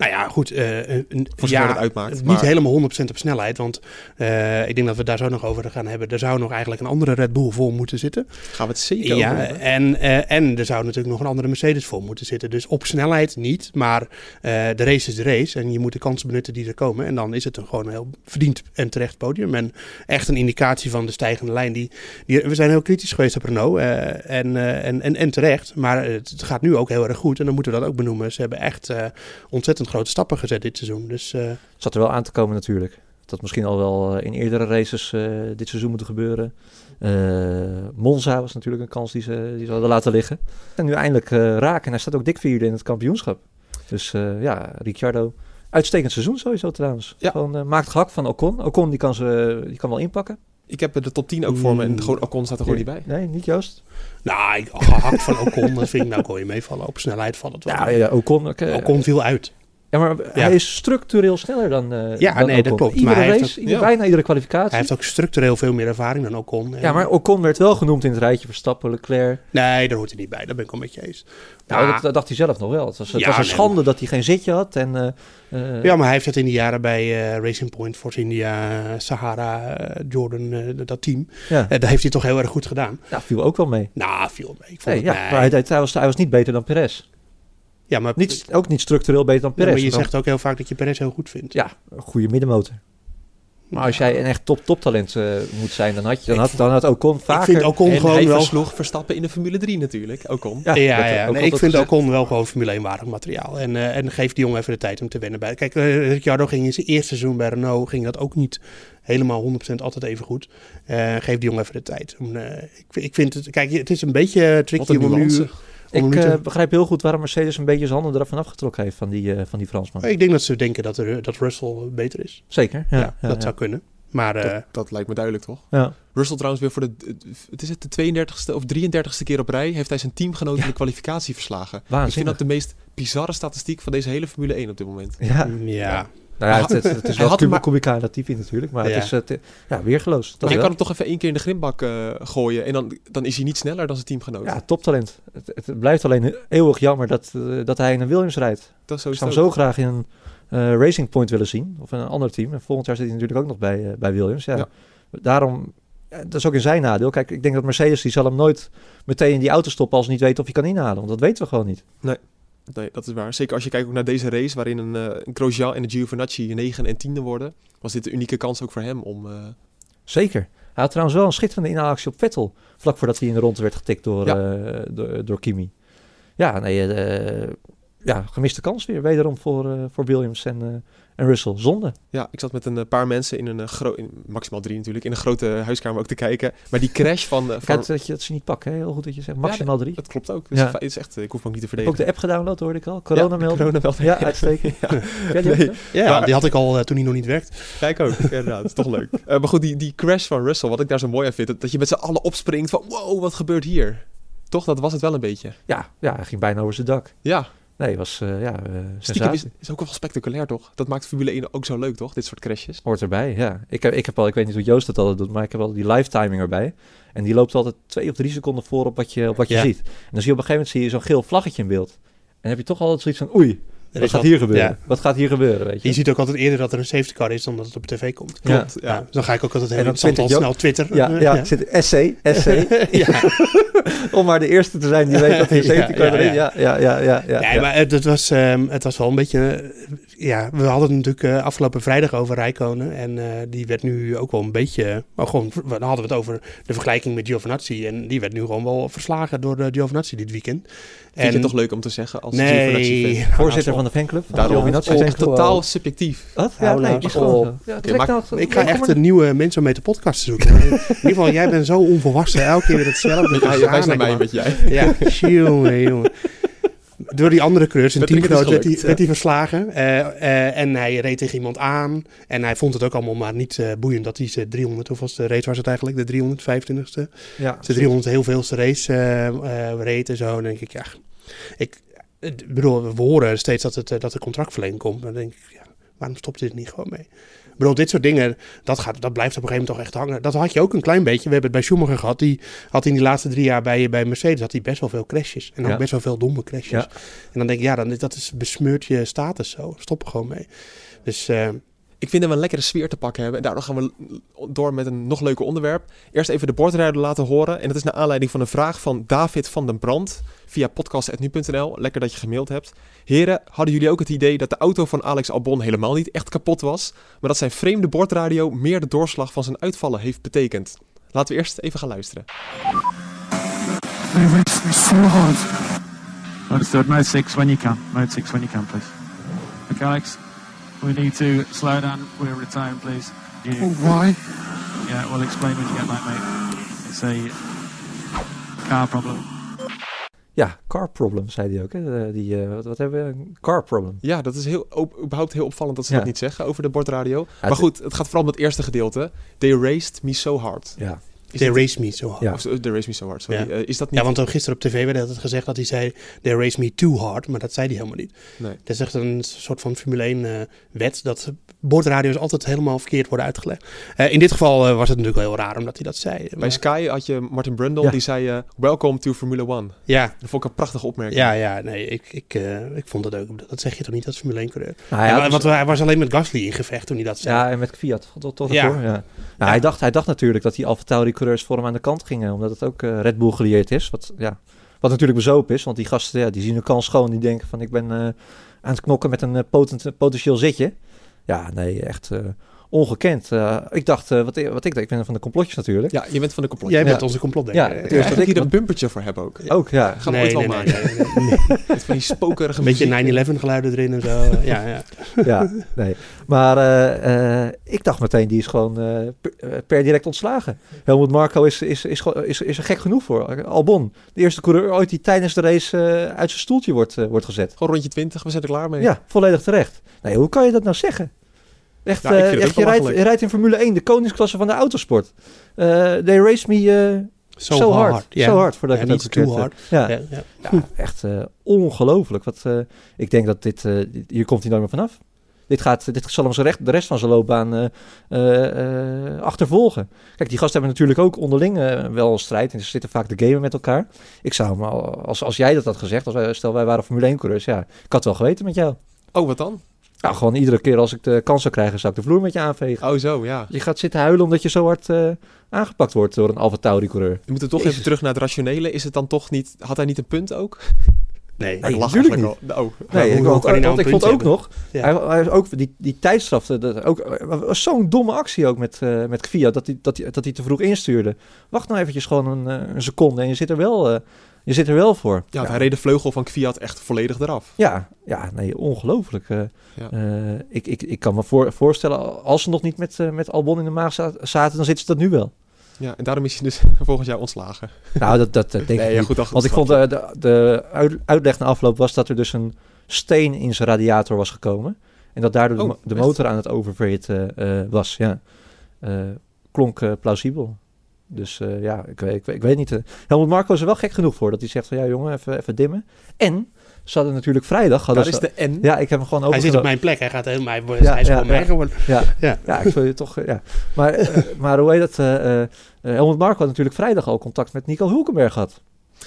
Nou ja, goed. eh, een- een- Voor zover ja, het uitmaakt, Niet maar- helemaal 100% op snelheid. Want eh, ik denk dat we daar zo nog over gaan hebben. Er zou nog eigenlijk een andere Red Bull voor moeten zitten. Gaan we het zeker over Ja, en, eh, en er zou natuurlijk nog een andere Mercedes voor moeten zitten. Dus op snelheid niet. Maar de race is de race. En je moet de kansen benutten die er komen. En dan is het een gewoon een heel verdiend en terecht podium. En echt een indicatie van de stijgende lijn. Die, die, we zijn heel kritisch geweest op Renault. en, en, en, en terecht. Maar het, gaat nu ook heel erg goed. En dan moeten we dat ook benoemen. Ze hebben echt ontzettend grote stappen gezet dit seizoen. Dus eh, Zat er wel aan te komen natuurlijk. Dat misschien al wel eh, in eerdere races eh, dit seizoen moeten gebeuren. Eh, Monza was natuurlijk een kans die ze, die ze hadden laten liggen. En nu eindelijk eh raken. En hij staat ook dik vierde in het kampioenschap. Dus eh, ja, Ricciardo. Uitstekend seizoen sowieso trouwens. Ja. Gewoon maakt gehakt van Ocon. Ocon die kan, ze, die kan wel inpakken. Ik heb de top 10 ook voor me en gewoon Ocon staat er gewoon niet bij. Nee, niet Joost. nou, ik, gehakt van Ocon. dat vind ik nou kon je meevallen. Op snelheid valt het wel. Ja, mee. ja Ocon. oké. Ocon viel uit. Ja, maar hij is structureel sneller dan, eh Ja, dan nee, dat klopt. Iedere Maar race, ook- ieder- ja. bijna iedere kwalificatie. Hij heeft ook structureel veel meer ervaring dan Ocon. Ja, maar Ocon werd wel genoemd in het rijtje Verstappen, Leclerc. Nee, daar hoort hij niet bij. Daar ben ik wel met je eens. Nou, dat, dat dacht hij zelf nog wel. Het was, het Ja, was een nee. schande dat hij geen zitje had. En, eh, eh, Ja, maar hij heeft het in die jaren bij Racing Point, Force India, Sahara, Jordan, dat team. ja. Daar heeft hij toch heel erg goed gedaan. Nou, viel ook wel mee. Nou, viel mee. Ik vond Nee, het, ja, nee. maar hij, hij, was, hij was niet beter dan Perez. Ja, maar, Niet, ook niet structureel beter dan ja, Perez. maar je Dan- zegt ook heel vaak dat je Perez heel goed vindt. Ja, een goede middenmotor. Maar als jij een echt top toptalent eh moet zijn, dan had, je, dan had, dan had Ocon vaker... Ik vind Ocon en gewoon hij wel... versloeg Verstappen in de Formule 3 natuurlijk, Ocon. Ja, Ja, dat, ja, nee, ik vind gezegd. Ocon wel gewoon Formule 1 waardig materiaal. En, eh, en geef die jongen even de tijd om te wennen bij. Kijk, eh, Ricciardo ging in zijn eerste seizoen bij Renault, ging dat ook niet helemaal 100% altijd even goed. Eh, geef die jongen even de tijd. Om, eh, ik, ik vind het, kijk, het is een beetje Wat tricky om nu... Ik eh, begrijp heel goed waarom Mercedes een beetje zijn handen eraf van afgetrokken heeft van die, eh, van die Fransman. Ik denk dat ze denken dat, er, dat Russell beter is. Zeker, ja. Ja, ja, dat ja. zou kunnen. Maar eh, Dat, dat lijkt me duidelijk, toch? Ja. Russell trouwens weer voor de, het is het de 32e of 33e keer op rij, heeft hij zijn teamgenoot in de kwalificatie verslagen. Ik vind Waanzinnig. dat de meest bizarre statistiek van deze hele Formule 1 op dit moment. Ja, mm, ja. Nou ja, het, het, het is wel Kubica Latifi natuurlijk, maar Ja. het is het, ja, weergeloos. Maar je kan hem toch even één keer in de grimbak eh, gooien en dan, dan is hij niet sneller dan zijn teamgenoot. Ja, toptalent. Het, het blijft alleen eeuwig jammer dat, eh, dat hij in een Williams rijdt. dat is zo Ik zou hem zo graag in een eh, Racing Point willen zien. Of in een ander team. En volgend jaar zit hij natuurlijk ook nog bij, eh, bij Williams. Ja. Ja. Daarom, dat is ook in zijn nadeel. Kijk, ik denk dat Mercedes die zal hem nooit meteen in die auto stoppen als hij niet weet of hij kan inhalen. Want dat weten we gewoon niet. Nee, dat is waar. Zeker als je kijkt ook naar deze race, waarin een, eh een Grosjean en een Giovinazzi 9 en 10 worden, was dit een unieke kans ook voor hem om... eh, Zeker. Hij had trouwens wel een schitterende inhaalactie op Vettel. Vlak voordat hij in de ronde werd getikt door, Ja. eh, door, door Kimi. Ja, nee, ja, gemiste kans weer. Wederom voor, voor Williams en, en Russell. Zonde. Ja, ik zat met een eh, paar mensen in een uh, groot, maximaal drie natuurlijk, in een grote huiskamer ook te kijken. Maar die crash van... eh, van Kijk dat je dat ze niet pakken. Hè? Heel goed dat je zegt. Maximaal drie. dat klopt ook. Dus Ja. het is echt, ik hoef hem ook niet te Ik heb ook verdedigen. de app gedownload, hoorde ik al. Corona melding. Corona. Ja, uitstekend. Ja. Ja, Nee. je? Ja, Maar- die had ik al eh, toen hij nog niet werkt. Kijk ook, inderdaad. Is toch leuk. Eh, maar goed, die, die crash van Russell, wat ik daar zo mooi aan vind, dat, dat je met z'n allen opspringt van wow, wat gebeurt hier? Toch, dat was het wel een beetje. Ja, ja, hij ging bijna over zijn dak. Ja, Nee, was eh ja, eh stiekem is, ook wel spectaculair, toch? Dat maakt Formule 1 ook zo leuk, toch? Dit soort crashes. Hoort erbij, ja. Ik heb, ik heb al, ik weet niet hoe Joost dat altijd doet, maar ik heb al die live timing erbij. En die loopt altijd twee of drie seconden voor op wat je, op wat je Ja. ziet. En dan zie je op een gegeven moment zie je zo'n geel vlaggetje in beeld. En dan heb je toch altijd zoiets van, oei, wat is gaat wat- hier gebeuren? ja. Wat gaat hier gebeuren, weet je? Je ziet ook altijd eerder dat er een safety car is dan dat het op tv komt. Ja. Klopt, ja. Ja. dus dan ga ik ook altijd heel al snel twitteren. Ja, ja, zit essay. ja. Om maar de eerste te zijn die weet dat hij Ja, safety car ja, erin- ja. ja, ja, ja, ja, ja, Ja, ja. maar het, het was, ehm, het was wel een beetje... eh, ja, we hadden het natuurlijk eh, afgelopen vrijdag over Rijkonen. En eh, die werd nu ook wel een beetje... Maar gewoon, dan hadden we het over de vergelijking met Giovinazzi. En die werd nu gewoon wel verslagen door uh, Giovinazzi dit weekend. Vind je het toch leuk om te zeggen als Nee. Nou, Voorzitter nou, van de fanclub. Daarom ook fanclub. totaal subjectief. Wat? Ja, nee, is gewoon Ik ga echt een nieuwe mensen om mee te podcasten zoeken. in ieder geval, jij bent zo onvolwassen. Elke keer weer hetzelfde. Ja, wijst naar mij man. met jij. Ja, jongen, jongen. Door die andere coureurs in het is teamgenoot werd hij, gelukt, werd hij verslagen. Eh, eh, en hij reed tegen iemand aan. En hij vond het ook allemaal maar niet eh, boeiend dat hij zijn 300, of was de race was het eigenlijk, de 325ste. Ja, Zijn 300 heel veelste race eh, eh, reed en zo. Dan denk ik, ja, ik, ik bedoel, we horen steeds dat, het, eh, dat er contractverlenging komt. Maar dan denk ik, ja, waarom stopt dit niet gewoon mee? Ik bedoel, dit soort dingen, dat, gaat, dat blijft op een gegeven moment toch echt hangen. Dat had je ook een klein beetje. We hebben het bij Schumacher gehad. Die had in die laatste drie jaar bij, bij Mercedes had hij best wel veel crashes. En ook Ja. best wel veel domme crashes. Ja. En dan denk ik, ja, dan, dat is besmeurt je status zo. Stop er gewoon mee. Dus eh, Ik vind dat we een lekkere sfeer te pakken hebben. En daardoor gaan we door met een nog leuker onderwerp. Eerst even de bordrijder laten horen. En dat is naar aanleiding van een vraag van David van den Brand via podcast.nu.nl. Lekker dat je gemaild hebt. Heren, hadden jullie ook het idee dat de auto van Alex Albon helemaal niet echt kapot was, maar dat zijn vreemde bordradio meer de doorslag van zijn uitvallen heeft betekend? Laten we eerst even gaan luisteren. They. Mode 6 when you. Mode 6 when you please. Alex. We need to slow down. We're retiring, please. You, Why? yeah, we'll explain when you get back, mate. It's a car problem. Ja, car problem, zei hij ook. Hè? Eh, Die, eh, wat, wat hebben we? Een car problem. Ja, dat is heel, op- überhaupt heel opvallend dat ze Ja. dat niet zeggen over de bordradio. maar goed, het gaat vooral om het eerste gedeelte. They raced me so hard. Ja, they race me so hard. Ja. Of, uh, they me so hard, sorry. Ja. Eh, is dat niet... Ja, want dan gisteren op tv werd altijd gezegd dat hij zei... They race me too hard, maar dat zei hij helemaal niet. Nee. Dat is echt een soort van Formule 1 eh, wet... dat bordradio's altijd helemaal verkeerd worden uitgelegd. Eh, in dit geval was het natuurlijk wel heel raar omdat hij dat zei. Bij Maar- Sky had je Martin Brundle, Ja. die zei... Welcome to Formula One. ja, Dat vond ik een prachtige opmerking. ja, ja, nee, ik, ik, eh, ik vond dat ook... Dat zeg je toch niet als Formule 1 coureur? Nou, hij, dus- hij was alleen met Gasly in gevecht toen hij dat zei. ja, en met Fiat. Tot, tot Ja. ervoor, ja. Nou, Hij, dacht, hij dacht natuurlijk dat die Alfa Tauri coureurs voor hem aan de kant gingen. Omdat het ook eh, Red Bull gelieerd is. Wat, ja, wat natuurlijk bezopen is. Want die gasten ja, die zien een kans schoon. Die denken van ik ben eh, aan het knokken met een eh, potent, potentieel zitje. Ja, nee, echt ongekend. Eh, ik dacht, eh, wat, wat ik ik ben van de complotjes natuurlijk. Ja, je bent van de complot. Jij Ja. bent onze complotdenker. Ja, Eh, het Ja, dat ik ik- hier een bumpertje voor heb ook. Ook, ja. Gaan we ooit wel maken. nee, nee, nee. Met van die spokerige beetje muziek. 9-11 geluiden erin en zo. ja, ja. ja, nee. Maar eh, eh, ik dacht meteen, die is gewoon eh, per, per direct ontslagen. Helmut Marco is, is, is, is, is er gek genoeg voor. Albon, de eerste coureur ooit die tijdens de race uit zijn stoeltje wordt, wordt gezet. Gewoon rondje 20, we zijn er klaar mee. Ja, volledig terecht. Nee, hoe kan je dat nou zeggen? Echt, Ja, eh, echt je, rijdt, je rijdt in Formule 1, de koningsklasse van de autosport. Eh they race me eh So, so hard. So hard, voordat Ja, ik het hard. Ja, Ja, echt ongelooflijk. Wat, ik denk dat dit, hier komt hij nooit meer vanaf. Dit, gaat, dit zal hem zijn recht, de rest van zijn loopbaan achtervolgen. Kijk, die gasten hebben natuurlijk ook onderling wel een strijd. En ze zitten vaak te gamen met elkaar. Ik zou hem, al- als, als jij dat had gezegd, als wij, stel wij waren Formule 1 coureurs, ja, ik had wel geweten met jou. Oh, wat dan? Nou, gewoon iedere keer als ik de kans zou krijgen, zou ik de vloer met je aanvegen. Oh, zo, ja. Je gaat zitten huilen omdat je zo hard eh, aangepakt wordt door een Alfa Tauri coureur. We moeten toch Jezus. even terug naar het rationele. Is het dan toch niet... Had hij niet een punt ook? Nee, Nee, ik lach natuurlijk eigenlijk al. Oh. Nee, hoe- ik, hoe nou ik vond ook nog, Ja. hij, hij ook die, die tijdstraf, dat- ook, eh, was zo'n domme actie ook met, eh met Fiat, dat hij, dat, hij, dat hij te vroeg instuurde. Wacht nou eventjes gewoon een, eh, een seconde en je zit er wel, eh, je zit er wel voor. Ja, want hij reed de vleugel van Kviat echt volledig eraf. Ja, ja, nee, ongelooflijk. eh. Ja. Eh, ik, ik, ik kan me voor, voorstellen, als ze nog niet met, eh, met Albon in de maag za- zaten, dan zitten ze dat nu wel. Ja, en daarom is hij dus volgend jaar ontslagen. Nou, dat, dat denk nee, ik ja, niet. goed, dat Want ik vond de, de uit- uitleg na afloop was dat er dus een steen in zijn radiator was gekomen. En dat daardoor de Oh, de motor aan het oververhitten eh, was. Ja. Eh, klonk plausibel. Dus eh, ja, ik, weet- ik, weet- ik weet niet. eh. Helmut Marco is er wel gek genoeg voor. Dat hij zegt van ja jongen, even, even dimmen. En ze hadden natuurlijk vrijdag... Hadden Daar is de N. ja, ik heb hem gewoon Hij zit op mijn plek. Hij gaat helemaal... Hij, Ja, hij is ja, gewoon ja. mij geworden. Ja, Ja. ja, ik wil je toch... eh, ja. Maar, maar hoe heet dat? eh, eh, Helmut Marco had natuurlijk vrijdag al contact met Nico Hulkenberg gehad.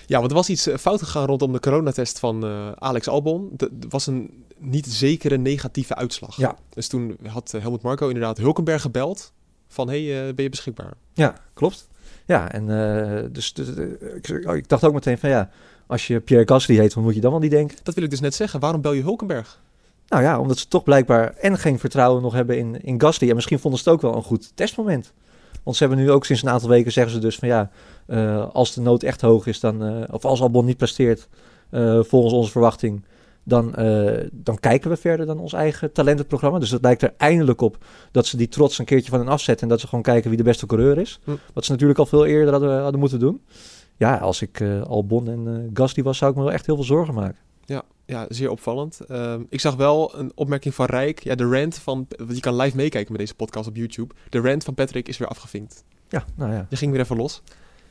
Ja, want er was iets fout gegaan rondom de coronatest van eh, Alex Albon. Er was een niet zekere negatieve uitslag. Ja. Dus toen had Helmut Marco inderdaad Hulkenberg gebeld van... hey, eh, ben je beschikbaar? Ja, klopt. Ja, en uh, dus, dus ik, ik, dacht ook meteen van ja, als je Pierre Gasly heet, hoe moet je dan wel niet denken? Dat wil ik dus net zeggen. Waarom bel je Hulkenberg? Nou ja, omdat ze toch blijkbaar en geen vertrouwen nog hebben in, in Gasly. En misschien vonden ze het ook wel een goed testmoment. Want ze hebben nu ook sinds een aantal weken zeggen ze dus van ja, uh, als de nood echt hoog is, dan, uh, of als Albon niet presteert uh, volgens onze verwachting, dan, dan kijken we verder dan ons eigen talentenprogramma. Dus het lijkt er eindelijk op dat ze die trots een keertje van hen afzetten en dat ze gewoon kijken wie de beste coureur is. Hm. Wat ze natuurlijk al veel eerder hadden, hadden moeten doen. Ja, als ik Albon en Gasly was, zou ik me wel echt heel veel zorgen maken. Ja, ja zeer opvallend. Uh, ik zag wel een opmerking van Rijk. Ja, de rant van... Je kan live meekijken met deze podcast op YouTube. De rant van Patrick is weer afgevinkt. Ja, nou ja. Je ging weer even los.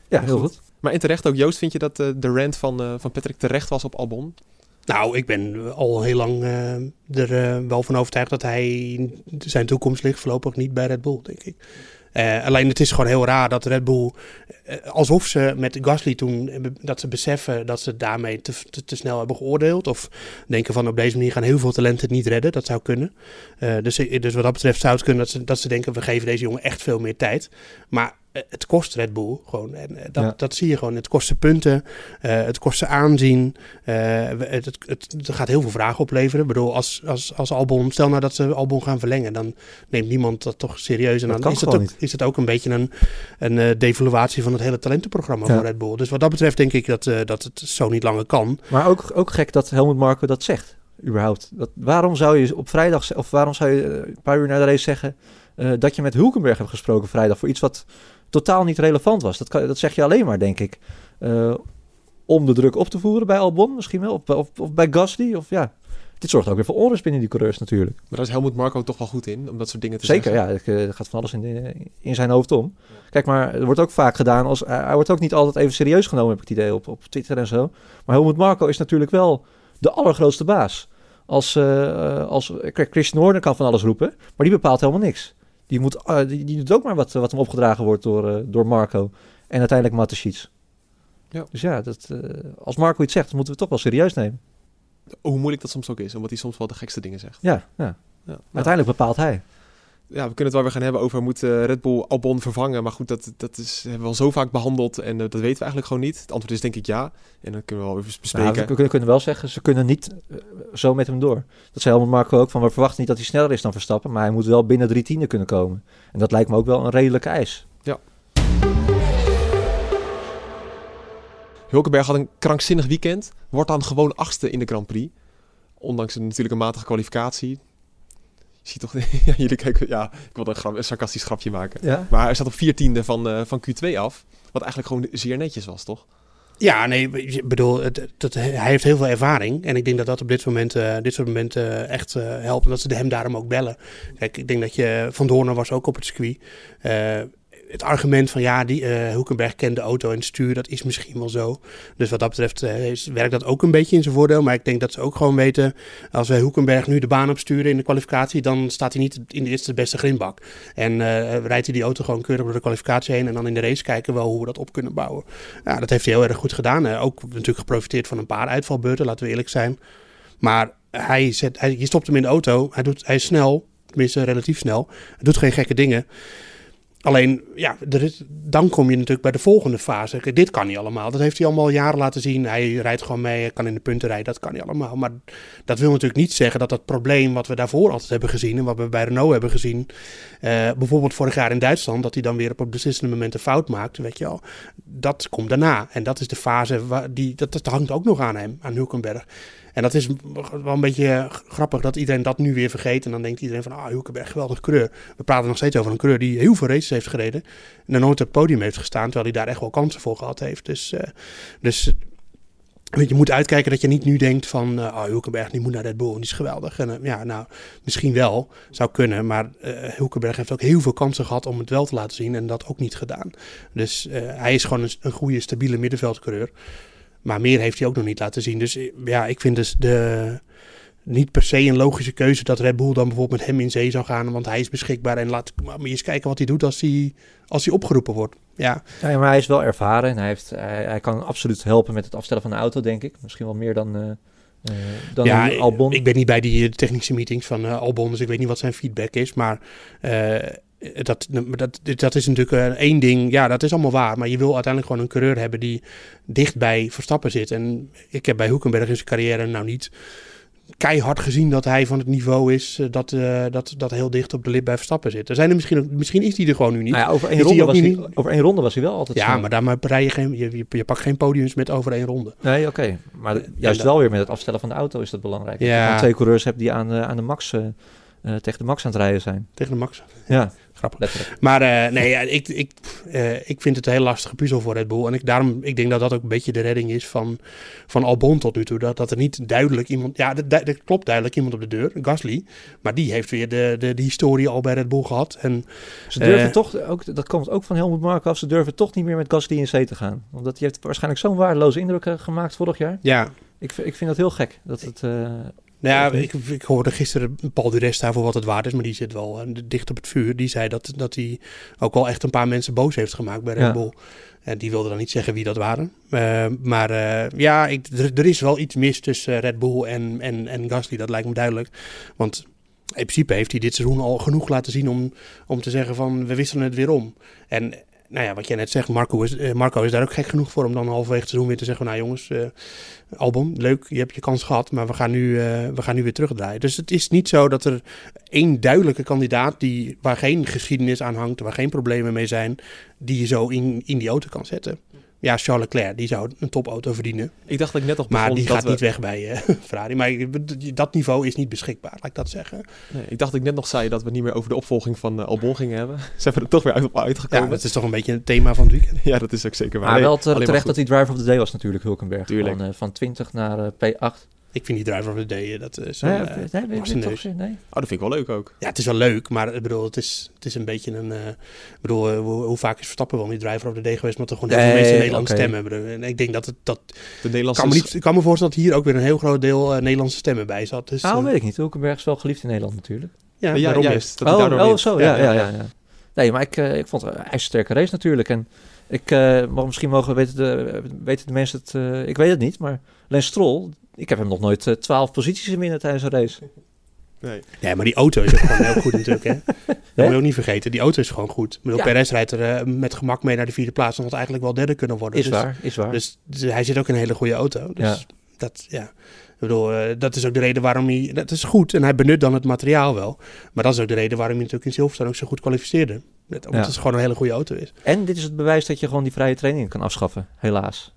Ja, heel goed. Maar in terecht ook, Joost, vind je dat uh, de rant van, uh, van Patrick terecht was op Albon? Nou, ik ben al heel lang uh, er wel van overtuigd dat hij zijn toekomst ligt voorlopig niet bij Red Bull, denk ik. Uh, alleen het is gewoon heel raar dat Red Bull, alsof ze met Gasly toen, dat ze beseffen dat ze daarmee te, te, snel hebben geoordeeld. Of denken van op deze manier gaan heel veel talenten niet redden. Dat zou kunnen. Dus, dus wat dat betreft zou het kunnen dat ze, dat ze denken we geven deze jongen echt veel meer tijd. Maar eh, het kost Red Bull gewoon. En eh, dat, dat zie je gewoon. Het kost ze punten, uh, het kost ze aanzien. Uh, het, het, het, gaat heel veel vragen opleveren. Ik bedoel, als, als, als Albon, stel nou dat ze Albon gaan verlengen, dan neemt niemand dat toch serieus. En dan is het, ook, is het ook een beetje een, een uh, devaluatie van het hele talentenprogramma ja. van Red Bull. Dus wat dat betreft denk ik dat, dat het zo niet langer kan. Maar ook, ook gek dat Helmut Marko dat zegt, überhaupt. Dat, waarom zou je op vrijdag, of waarom zou je een paar uur na de race zeggen dat je met Hulkenberg hebt gesproken vrijdag voor iets wat totaal niet relevant was. Dat, kan, dat zeg je alleen maar, denk ik. Uh, om de druk op te voeren bij Albon misschien wel. Of, of, of, bij Gasly. Of ja. Dit zorgt ook weer voor onrust binnen die coureurs natuurlijk. Maar daar is Helmut Marco toch wel goed in, om dat soort dingen te Zeker, zeggen. Zeker, ja. Er gaat van alles in, de, in zijn hoofd om. Kijk, maar er wordt ook vaak gedaan als... Hij wordt ook niet altijd even serieus genomen, heb ik het idee, op, op Twitter en zo. Maar Helmut Marco is natuurlijk wel de allergrootste baas. Als, uh, als Christian Horner kan van alles roepen, maar die bepaalt helemaal niks. Die, moet, uh, die, die, doet ook maar wat, wat hem opgedragen wordt door, uh, door Marco. En uiteindelijk Matasic. Ja. Dus ja, dat, uh, als Marco iets zegt, moeten we het toch wel serieus nemen. Hoe moeilijk dat soms ook is, omdat hij soms wel de gekste dingen zegt. Ja, ja. ja. uiteindelijk bepaalt hij. Ja, we kunnen het wel weer gaan hebben over moet Red Bull Albon vervangen. Maar goed, dat, dat is, hebben we al zo vaak behandeld en dat weten we eigenlijk gewoon niet. Het antwoord is denk ik ja. En dan kunnen we wel even bespreken. Nou, we kunnen, kunnen wel zeggen, ze kunnen niet uh, zo met hem door. Dat zei helemaal Marco ook, van we verwachten niet dat hij sneller is dan Verstappen. Maar hij moet wel binnen drie tienden kunnen komen. En dat lijkt me ook wel een redelijke eis. Ja. Hulkenberg had een krankzinnig weekend. Wordt dan gewoon achtste in de Grand Prix. Ondanks een, natuurlijk een matige kwalificatie. Je ziet toch, ja, jullie kijken, ja, ik wilde een, grap, een sarcastisch grapje maken. Ja? Maar hij staat op 14e van, uh, van Q2 af. Wat eigenlijk gewoon zeer netjes was, toch? Ja, nee, ik bedoel, het, dat, hij heeft heel veel ervaring. En ik denk dat dat op dit, moment, uh, dit soort momenten uh, echt uh, helpt. En dat ze hem daarom ook bellen. Kijk, ik denk dat je... Van Doornen was ook op het circuit het argument van ja, die, uh, Hoekenberg kent de auto en stuur, dat is misschien wel zo. Dus wat dat betreft uh, is, werkt dat ook een beetje in zijn voordeel. Maar ik denk dat ze ook gewoon weten, als wij Hoekenberg nu de baan opsturen in de kwalificatie, dan staat hij niet in de eerste beste grindbak. En uh, rijdt hij die auto gewoon keurig door de kwalificatie heen en dan in de race kijken wel hoe we dat op kunnen bouwen. Ja, dat heeft hij heel erg goed gedaan. ook natuurlijk geprofiteerd van een paar uitvalbeurten, laten we eerlijk zijn. Maar hij zet, hij, je stopt hem in de auto, hij, doet, hij is snel, tenminste relatief snel, hij doet geen gekke dingen. Alleen, ja, is, dan kom je natuurlijk bij de volgende fase. Dit kan niet allemaal. Dat heeft hij allemaal jaren laten zien. Hij rijdt gewoon mee, kan in de punten rijden. Dat kan niet allemaal. Maar dat wil natuurlijk niet zeggen dat dat probleem wat we daarvoor altijd hebben gezien... en wat we bij Renault hebben gezien... Uh, bijvoorbeeld vorig jaar in Duitsland... dat hij dan weer op het beslissende moment een fout maakt, weet je wel. Dat komt daarna. En dat is de fase, waar die, dat, dat hangt ook nog aan hem, aan Hulkenberg. En dat is wel een beetje grappig dat iedereen dat nu weer vergeet. En dan denkt iedereen van, ah, Hulkenberg, geweldig coureur. We praten nog steeds over een coureur die heel veel races heeft gereden. En nooit op het podium heeft gestaan, terwijl hij daar echt wel kansen voor gehad heeft. Dus, uh, dus Weet, je moet uitkijken dat je niet nu denkt van, uh, oh, Hulkenberg die moet naar Red Bull die is geweldig. En ja, nou, misschien wel, zou kunnen. Maar uh, Hulkenberg heeft ook heel veel kansen gehad om het wel te laten zien en dat ook niet gedaan. Dus hij is gewoon een, een goede, stabiele middenveldcoureur. Maar meer heeft hij ook nog niet laten zien. Dus ja, ik vind dus de, niet per se een logische keuze dat Red Bull dan bijvoorbeeld met hem in zee zou gaan. Want hij is beschikbaar en laat maar eens kijken wat hij doet als hij, als hij opgeroepen wordt. Ja. ja, maar hij is wel ervaren en hij, heeft, hij, hij kan absoluut helpen met het afstellen van de auto, denk ik. Misschien wel meer dan, uh, uh, dan ja, Albon. Ik ben niet bij die technische meetings van uh, Albon, dus ik weet niet wat zijn feedback is. Maar eh, dat, dat, dat is natuurlijk eh, één ding. Ja, dat is allemaal waar. Maar je wil uiteindelijk gewoon een coureur hebben die dicht bij Verstappen zit. En ik heb bij Hoekenberg in zijn carrière nou niet keihard gezien dat hij van het niveau is eh, dat, uh, dat, dat heel dicht op de lip bij Verstappen zit. Er zijn er misschien, misschien is hij er gewoon nu niet. Nou ja, over, één ronde was hij, over één ronde was hij wel altijd Ja, maar daarmee rij je, geen, je, je, je, pakt geen podiums met over één ronde. Nee, oké. Maar juist wel weer met het afstellen van de auto is dat belangrijk. Ja. Dat je twee coureurs hebt die aan, uh, aan de max, uh, tegen de max aan het rijden zijn. Tegen de max? Ja. Grappig. Maar uh, nee, ja, ik, ik, uh, ik vind het een heel lastige puzzel voor Red Bull. En ik, daarom, ik denk dat dat ook een beetje de redding is van, van Albon tot nu toe. Dat, dat er niet duidelijk iemand... Ja, er klopt duidelijk iemand op de deur, Gasly. Maar die heeft weer de, de, de historie al bij Red Bull gehad. En, ze durven uh, toch, ook, dat komt ook van Helmut Marko af, ze durven toch niet meer met Gasly in zee te gaan. Omdat hij heeft waarschijnlijk zo'n waardeloze indruk gemaakt vorig jaar. Ja. Ik, ik vind dat heel gek. Dat het, nou ja, ik, ik hoorde gisteren Paul Durest daar voor wat het waard is, maar die zit wel uh, dicht op het vuur. Die zei dat, dat hij ook wel echt een paar mensen boos heeft gemaakt bij Red. Bull. En die wilde dan niet zeggen wie dat waren. Uh, maar uh, ja, ik, er, is wel iets mis tussen Red Bull en, en, en Gasly, dat lijkt me duidelijk. Want in principe heeft hij dit seizoen al genoeg laten zien om, om te zeggen van we wisselen het weer om. En nou ja, wat jij net zegt, Marco is, uh, Marco is daar ook gek genoeg voor om dan halverwege het seizoen weer te zeggen: Nou jongens, uh, album, leuk, je hebt je kans gehad, maar we gaan, nu, uh, we gaan nu weer terugdraaien. Dus het is niet zo dat er één duidelijke kandidaat die, waar geen geschiedenis aan hangt, waar geen problemen mee zijn, die je zo in, in die auto kan zetten. Ja, Charles Leclerc, die zou een topauto verdienen. Ik dacht dat ik net nog Maar die dat gaat we... niet weg bij uh, Ferrari. Maar dat niveau is niet beschikbaar, laat ik dat zeggen. Nee, ik dacht dat ik net nog zei dat we niet meer over de opvolging van uh, Albon gingen hebben. Ze hebben er toch weer uit, op uitgekomen. Ja, dat is toch een beetje het thema van het weekend. ja, dat is ook zeker waar. Maar wel terecht maar dat hij driver of the day was natuurlijk, Hulkenberg. Tuurlijk. Van, uh, van 20 naar P8. Ik vind die driver of the day, dat is uh, nee, nee, nee, toch, nee. Oh, dat vind ik wel leuk ook. Ja, het is wel leuk, maar ik bedoel, het is, het is een beetje een... Uh, ik bedoel, uh, hoe, hoe, vaak is Verstappen wel niet driver of the day geweest, maar toch gewoon heel veel mensen in Nederland okay. stemmen hebben. En ik denk dat het... Dat, de Nederlandse... kan me niet, ik kan me voorstellen dat hier ook weer een heel groot deel Nederlandse stemmen bij zat. Dus, nou, weet ik niet. Hulkenberg is wel geliefd in Nederland natuurlijk. Ja, ja, ja juist. Dat oh, oh zo, ja, ja, ja. ja. Nee, maar ik, ik vond het een ijzersterke race natuurlijk. En ik, uh, misschien mogen weten de, weten de mensen het, uh, ik weet het niet, maar Lens Stroll, ik heb hem nog nooit uh, 12 posities in winnen tijdens een race. Nee. nee, maar die auto is ook gewoon heel goed natuurlijk. Hè? Dat moet je ook niet vergeten. Die auto is gewoon goed. Ik bedoel, ja. Perez rijdt er uh, met gemak mee naar de vierde plaats. Dan had eigenlijk wel derde kunnen worden. Is dus, waar, is waar. Dus, dus, hij zit ook in een hele goede auto. Dus ja. dat, ja. Ik bedoel, uh, dat is ook de reden waarom hij... Dat is goed en hij benut dan het materiaal wel. Maar dat is ook de reden waarom hij natuurlijk in Silverstone ook zo goed kwalificeerde. Omdat ja. het gewoon een hele goede auto is. En dit is het bewijs dat je gewoon die vrije trainingen kan afschaffen, helaas.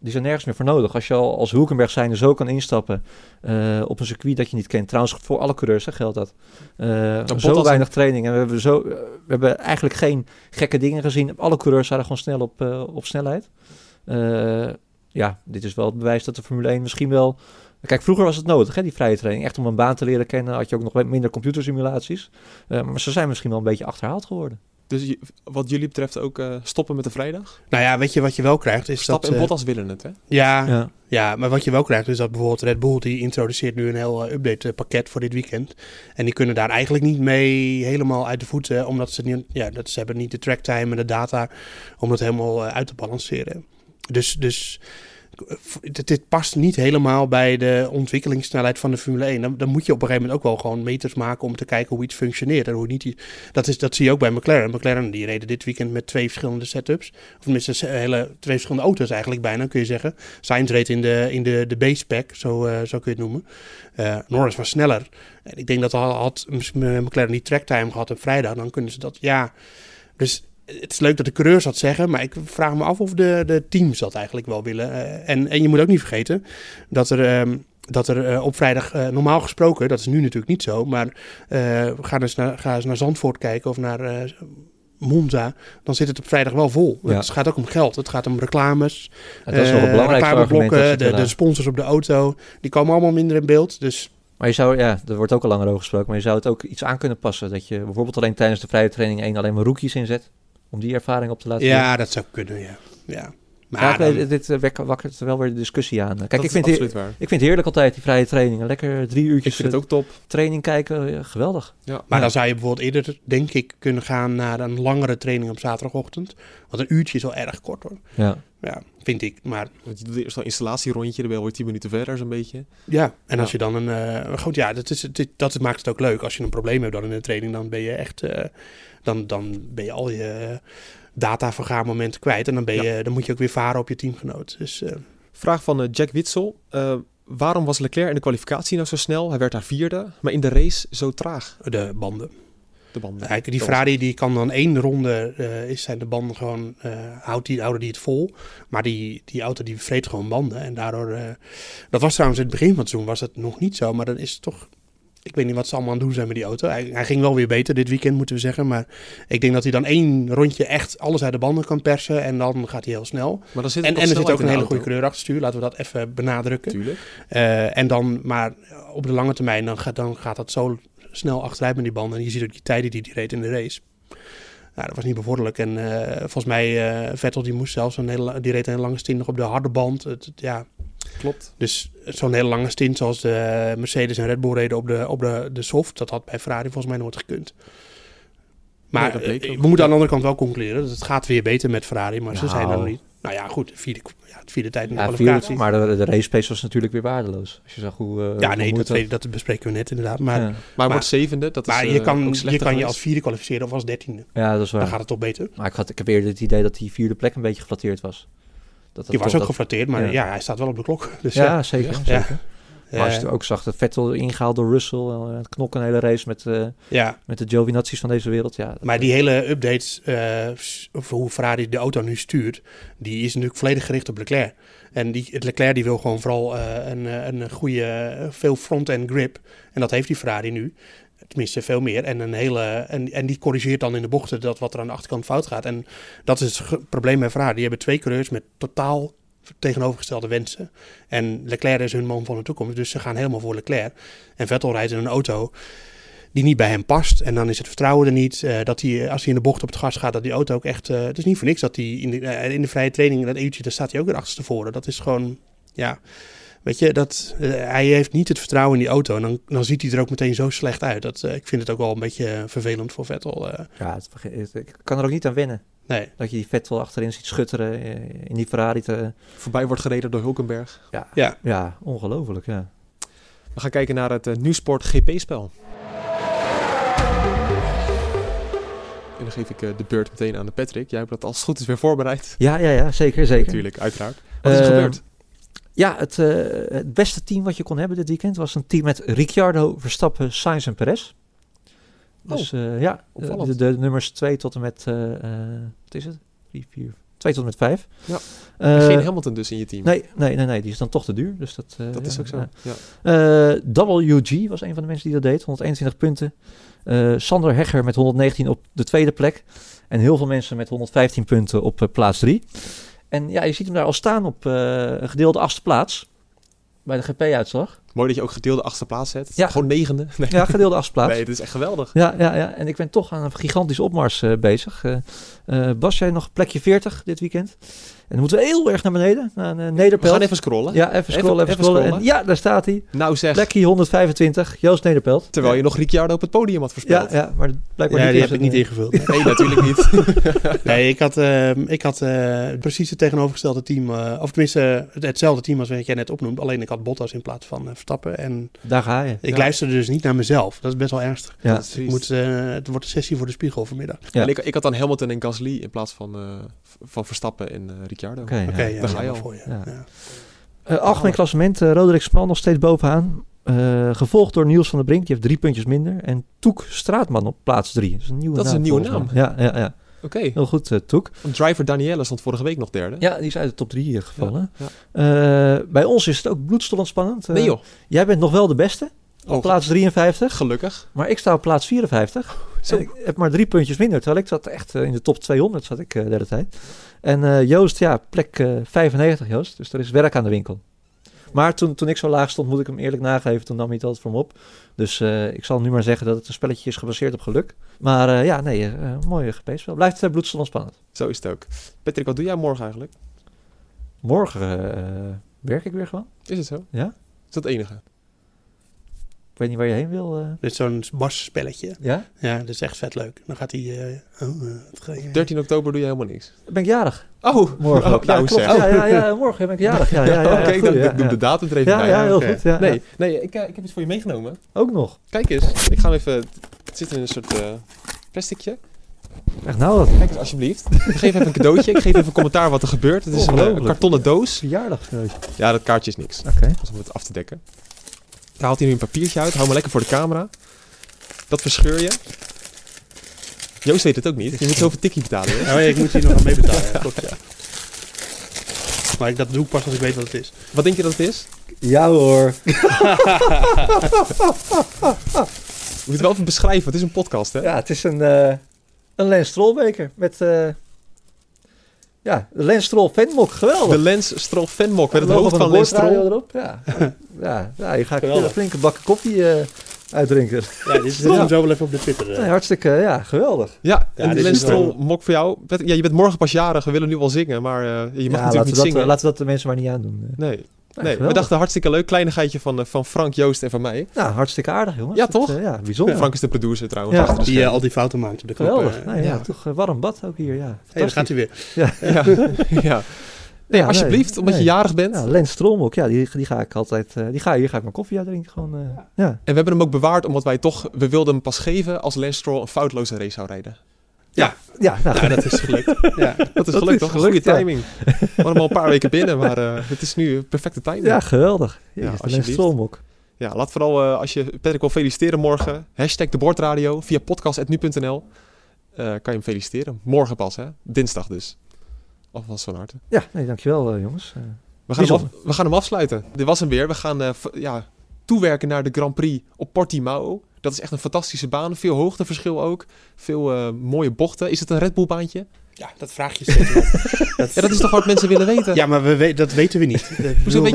Die zijn nergens meer voor nodig. Als je al als Hulkenberg zijnde zo kan instappen uh, op een circuit dat je niet kent. Trouwens, voor alle coureurs hè, geldt dat. Uh, zo weinig training. En we hebben, zo, uh, we hebben eigenlijk geen gekke dingen gezien. Alle coureurs waren gewoon snel op, op snelheid. ja, dit is wel het bewijs dat de Formule 1 misschien wel... Kijk, vroeger was het nodig, hè, die vrije training. Echt om een baan te leren kennen had je ook nog minder computersimulaties. maar ze zijn misschien wel een beetje achterhaald geworden. Dus wat jullie betreft ook uh, stoppen met de vrijdag? Nou ja, weet je wat je wel krijgt? Is Stap dat, en uh, Bottas willen het, hè? Ja, ja, ja. maar wat je wel krijgt is dat bijvoorbeeld Red Bull... die introduceert nu een heel uh, update pakket voor dit weekend. En die kunnen daar eigenlijk niet mee helemaal uit de voeten... omdat ze, niet, ja, dat ze hebben niet de tracktime en de data... om dat helemaal uit te balanceren. Dus... dus dit past niet helemaal bij de ontwikkelingssnelheid van de Formule 1. Dan, moet je op een gegeven moment ook wel gewoon meters maken om te kijken hoe iets functioneert. En hoe niet dat, is, dat zie je ook bij McLaren. McLaren die reden dit weekend met twee verschillende setups. Of tenminste hele, twee verschillende auto's eigenlijk bijna, kun je zeggen. Sainz reed in de, in de, de base pack, zo, uh, zo kun je het noemen. Uh, Norris was sneller. En ik denk dat al had McLaren die tracktime gehad op vrijdag, dan kunnen ze dat, ja... Dus het is leuk dat de coureurs dat zeggen, maar ik vraag me af of de, de teams dat eigenlijk wel willen. Uh, en, en je moet ook niet vergeten dat er, um, dat er uh, op vrijdag uh, normaal gesproken, dat is nu natuurlijk niet zo, maar ga, eens naar, ga eens naar Zandvoort kijken of naar Monza, dan zit het op vrijdag wel vol. Ja. Het gaat ook om geld, het gaat om reclames, ja, dat is wel belangrijk reclameblokken, de, de sponsors op de auto, die komen allemaal minder in beeld. Dus maar je zou, ja, er wordt ook al langer over gesproken, maar je zou het ook iets aan kunnen passen. Dat je bijvoorbeeld alleen tijdens de vrije training één alleen maar rookies inzet. Om die ervaring op te laten Ja, dat zou kunnen, ja. ja. Maar ja, ik dan- dit eh, wek- wakkert wel weer de discussie aan. Kijk, Dat ik vind, het absoluut waar. ik vind het heerlijk altijd, die vrije trainingen. Lekker drie Ik uurtjes vind het eh, ook top. training kijken. ja, geweldig. Ja. Maar Ja. dan zou je bijvoorbeeld eerder, denk ik, kunnen gaan naar een langere training op zaterdagochtend. Want een uurtje is wel erg kort hoor. Ja. Ja, vind ik. Maar Want je doet eerst zo'n installatierondje, dan ben je alweer 10 minuten verder zo'n beetje. ja, en als je dan een... eh, goed, ja, dat, is, dit, dat maakt het ook leuk. Als je een probleem hebt dan in een training, dan ben je echt... eh, dan, dan ben je al je datavergaarmomenten kwijt. En dan, ben je, dan moet je ook weer varen op je teamgenoot. Dus eh, Vraag van eh, Jack Witsel. Eh, waarom was Leclerc in de kwalificatie nou zo snel? Hij werd daar vierde, maar in de race zo traag. de banden. De banden. Kijk, die Ferrari die kan dan één ronde, is zijn de banden gewoon, houdt die, houden die het vol. Maar die, die auto die vreet gewoon banden. En daardoor, dat was trouwens in het begin van het seizoen was het nog niet zo. Maar dan is het toch, ik weet niet wat ze allemaal aan het doen zijn met die auto. Hij, hij ging wel weer beter dit weekend moeten we zeggen. Maar ik denk dat hij dan één rondje echt alles uit de banden kan persen. En dan gaat hij heel snel. Maar dan zit En, er zit ook een hele goede coureur achter stuur. Laten we dat even benadrukken. Tuurlijk. Eh, en dan, maar op de lange termijn, dan gaat, dan gaat dat zo snel achteruit met die banden. En je ziet ook die tijden die hij reed in de race. Nou, dat was niet bevorderlijk. En eh, volgens mij, eh, Vettel die moest zelfs een hele, die reed een hele lange stint nog op de harde band. Het, het- ja. Klopt. Dus zo'n hele lange stint zoals de Mercedes en Red Bull reden op de, op de, de soft, dat had bij Ferrari volgens mij nooit gekund. Maar Nee, dat bleek eh, ook. we moeten aan de andere kant wel concluderen dat het gaat weer beter met Ferrari, maar ze Nou. zijn er nog niet. Nou ja, goed, vierde, ja, het vierde tijd in de Ja, kwalificatie. vierde, maar de, de race pace was natuurlijk weer waardeloos. Als je zag hoe... eh, ja, nee, hoe dat, het- weet, dat bespreken we net inderdaad. Maar, ja. Maar wordt zevende. Dat is maar eh, je kan, ook je, kan je als vierde kwalificeren of als dertiende. ja, dat is waar. Dan gaat het toch beter. Maar ik had, ik heb eerder het idee dat die vierde plek een beetje geflatteerd was. Dat, Die was ook dat- geflatteerd, maar ja. ja. hij staat wel op de klok. Dus Ja, ja, zeker. Ja. zeker. Maar als Eh, je ook zag dat Vettel ingehaald door Russell, en het knokken een hele race met, eh, ja. met de Giovinazzi's van deze wereld. Ja, Maar die hele updates, eh, s- of hoe Ferrari de auto nu stuurt, die is natuurlijk volledig gericht op Leclerc. En die, het Leclerc die wil gewoon vooral eh, een, eh, een goede, eh, veel front-end grip. En dat heeft die Ferrari nu. Tenminste, veel meer. En, een hele, en, en die corrigeert dan in de bochten dat wat er aan de achterkant fout gaat. En dat is het probleem bij Ferrari. Die hebben twee coureurs met totaal tegenovergestelde wensen. En Leclerc is hun man van de toekomst. Dus ze gaan helemaal voor Leclerc. En Vettel rijdt in een auto die niet bij hem past. En dan is het vertrouwen er niet. eh, dat hij, als hij in de bocht op het gas gaat, dat die auto ook echt... eh, het is niet voor niks dat hij in de, eh, in de vrije training, dat uurtje, daar staat hij ook weer achterstevoren. Dat is gewoon, ja... Weet je, dat, eh, hij heeft niet het vertrouwen in die auto. En dan, dan ziet hij er ook meteen zo slecht uit. Dat, eh, ik vind het ook wel een beetje eh, vervelend voor Vettel. eh. ja, het, het- ik kan er ook niet aan wennen. nee. Dat je die Vettel achterin ziet schutteren in die Ferrari. Te, Voorbij wordt gereden door Hulkenberg. ja, Ja. ja, ongelooflijk. Ja. We gaan kijken naar het eh, Nieuwsport GP-spel. En dan geef ik de beurt meteen aan de Patrick. Jij hebt dat als het goed is weer voorbereid. Ja, ja, ja, zeker, zeker. Natuurlijk, uiteraard. Wat is er gebeurd? Ja, het, eh, het beste team wat je kon hebben dit weekend was een team met Ricciardo, Verstappen, Sainz en Perez. Dus eh, ja, de, nummers 2 tot en met, eh, wat is het? 3, 4, 2 tot en met 5. Ja. Eh, Geen Hamilton dus in je team. Nee, nee, nee, nee, die is dan toch te duur. Dus dat, dat is ook zo. ja. WG was een van de mensen die dat deed, 121 punten. Sander Hegger met 119 op de tweede plek. En heel veel mensen met 115 punten op plaats 3. En ja, je ziet hem daar al staan op eh, een gedeelde achtste plaats. Bij de GP-uitslag. Mooi dat je ook gedeelde achtste plaats zet. Ja. Gewoon negende. Nee. Ja, gedeelde achtste plaats. nee, dat is echt geweldig. Ja, ja, ja, en ik ben toch aan een gigantische opmars eh, bezig. Eh eh, Bas, jij nog plekje 40 dit weekend? En dan moeten we heel erg naar beneden, naar een We Nederpelt. gaan even scrollen. Ja, even scrollen, even, even scrollen. scrollen. En ja, daar staat hij. Nou zeg, Plekje 125, Joost Nederpelt. terwijl je nog Ricciardo op het podium had Ja, voorspeld. ja, maar blijkbaar Ja, niet die heb ik niet ingevuld. Nee, natuurlijk niet. Nee, ik had, eh, ik had eh, precies het tegenovergestelde team. eh, of tenminste, het- hetzelfde team als wat jij net opnoemt. Alleen ik had Bottas in plaats van Verstappen. En Daar ga je. ik Ja. luisterde dus niet naar mezelf. Dat is best wel ernstig. Ja. Dat is Ik triest. moet, eh, het wordt een sessie voor de spiegel vanmiddag. Ja. En ik, ik had dan Hamilton en Gasly in plaats van, eh, van Verstappen en eh, Ricciardo. Oké, ja, daar ga je al. voor je. Ja. Ja. Algemeen klassement, eh, Roderick Smal nog steeds bovenaan. Eh, gevolgd door Niels van der Brink, die heeft drie puntjes minder. En Toek Straatman op plaats drie. Dat is een nieuwe Dat is naam. een nieuwe mij. Ja, ja, ja. Oké, heel goed, eh, Toek. want driver Danielle stond vorige week nog derde. Ja, die is uit de top drie eh, gevallen. Ja, Eh, bij ons is het ook bloedstollend spannend. Eh, Nee joh, Jij bent nog wel de beste, op Oh, plaats 53. gelukkig. Maar ik sta op plaats 54. Zo. En ik heb maar drie puntjes minder. Terwijl ik zat echt eh, in de top 200 zat ik eh, de hele tijd. En eh, Joost, ja, plek eh 95 Joost. Dus er is werk aan de winkel. Maar toen, toen ik zo laag stond, moet ik hem eerlijk nageven. Toen nam hij het altijd voor me op. Dus eh, ik zal nu maar zeggen dat het een spelletje is gebaseerd op geluk. Maar eh, ja, nee, eh, mooi GP-spel. Blijft uh, bloedstollend spannend. Zo is het ook. Patrick, wat doe jij morgen eigenlijk? morgen werk ik weer gewoon. Is het zo? Ja. Is dat het enige? Ik weet niet waar je heen wil. eh. Dit is zo'n basspelletje. Ja? Ja, dat is echt vet leuk. Dan gaat hij... eh, oh, eh, wat ga je- 13 oktober doe je helemaal niks. Dan ben ik jarig. Oh, Morgen. Oh, nou ja. Ja, ja, ja, morgen ben ik jarig. Ja, ja, ja, Oké, ja, ik doe ja. de datum er even Ja, bij. ja, heel goed. Ja, nee, ja. nee ik, eh, ik heb iets voor je meegenomen. Ook nog. Kijk eens, ik ga hem even... Het zit in een soort eh plasticje. Echt nou wat. Kijk eens alsjeblieft. Ik geef even een cadeautje. Ik geef even commentaar wat er gebeurt. Het is een, eh, een kartonnen doos. Verjaardagcadeautje. Ja, dat kaartje is niks. Oké. Dat is om het af te dekken. Daar haalt hij nu een papiertje uit. Hou maar lekker voor de camera. Dat verscheur je. Joost weet het ook niet. Je moet zoveel tikkie betalen. Hoor. Oh ja, ik moet hier nog aan meebetalen. Ja, klopt, ja. Maar ik, dat doe ik pas als ik weet wat het is. Wat denk je dat het is? Ja hoor. Je moet het wel even beschrijven. Het is een podcast, hè? Ja, het is een, eh een Lens Strollbeker met... eh ja, de Lens Stroll Fanmok. Geweldig. De Lens Stroll Fanmok met het Logo hoofd van de Lens Stroll. erop. Ja, ja, ja, hier ga ik Geweldig. een flinke bakken koffie eh uitdrinken. Ja, dit hem zo wel even op de Twitter. eh. Nee, hartstikke, ja, geweldig. Ja, Ja, en de Lens is Stroll mok voor jou. Ja, je bent morgen pas jarig. We willen nu wel zingen, maar eh, je mag ja, natuurlijk laten, niet we dat, zingen. laten we dat de mensen maar niet aandoen. eh. Nee, nee we dachten hartstikke leuk. Kleinigheidje van, eh, van Frank, Joost en van mij. Nou, hartstikke aardig, jongens. Ja, Dat, toch? ja, bijzonder. Frank is de producer trouwens. Ja. achter de Die eh, al die fouten maakt op de. Geweldig. eh. Nou, ja, ja. toch warm bad ook hier, ja. hey, daar gaat hij weer. Ja. ja. ja. Nee, Ja, alsjeblieft, nee, omdat je jarig bent. Ja, Lens Strolmok, ja, die, die ga ik altijd, eh, die ga, hier ga ik mijn koffie uitdrinken gewoon. eh, ja. En we hebben hem ook bewaard omdat wij toch, we wilden hem pas geven als Lance Stroll een foutloze race zou rijden. Ja, nou, Ja, dat is gelukt. Ja. Dat is Dat gelukt is toch? Goede ja. timing. We hadden hem al een paar weken binnen, maar eh, het is nu perfecte timing. ja, geweldig. Ja, Ja, alsjeblieft. Ja, laat vooral eh, als je Patrick wil feliciteren morgen, hashtag de bordradio via podcast.nu.nl eh, kan je hem feliciteren. Morgen pas, hè? Dinsdag dus. Alvast van harte. Ja, nee, dankjewel jongens. We gaan, hem af- we gaan hem afsluiten. Dit was hem weer. We gaan ja, toewerken naar de Grand Prix op Portimao. Dat is echt een fantastische baan. Veel hoogteverschil ook. Veel eh, mooie bochten. Is het een Red Bull baantje? ja, dat vraag je steeds. dat, Ja, dat is toch wat mensen willen weten? Ja, maar we dat weten we niet. Weet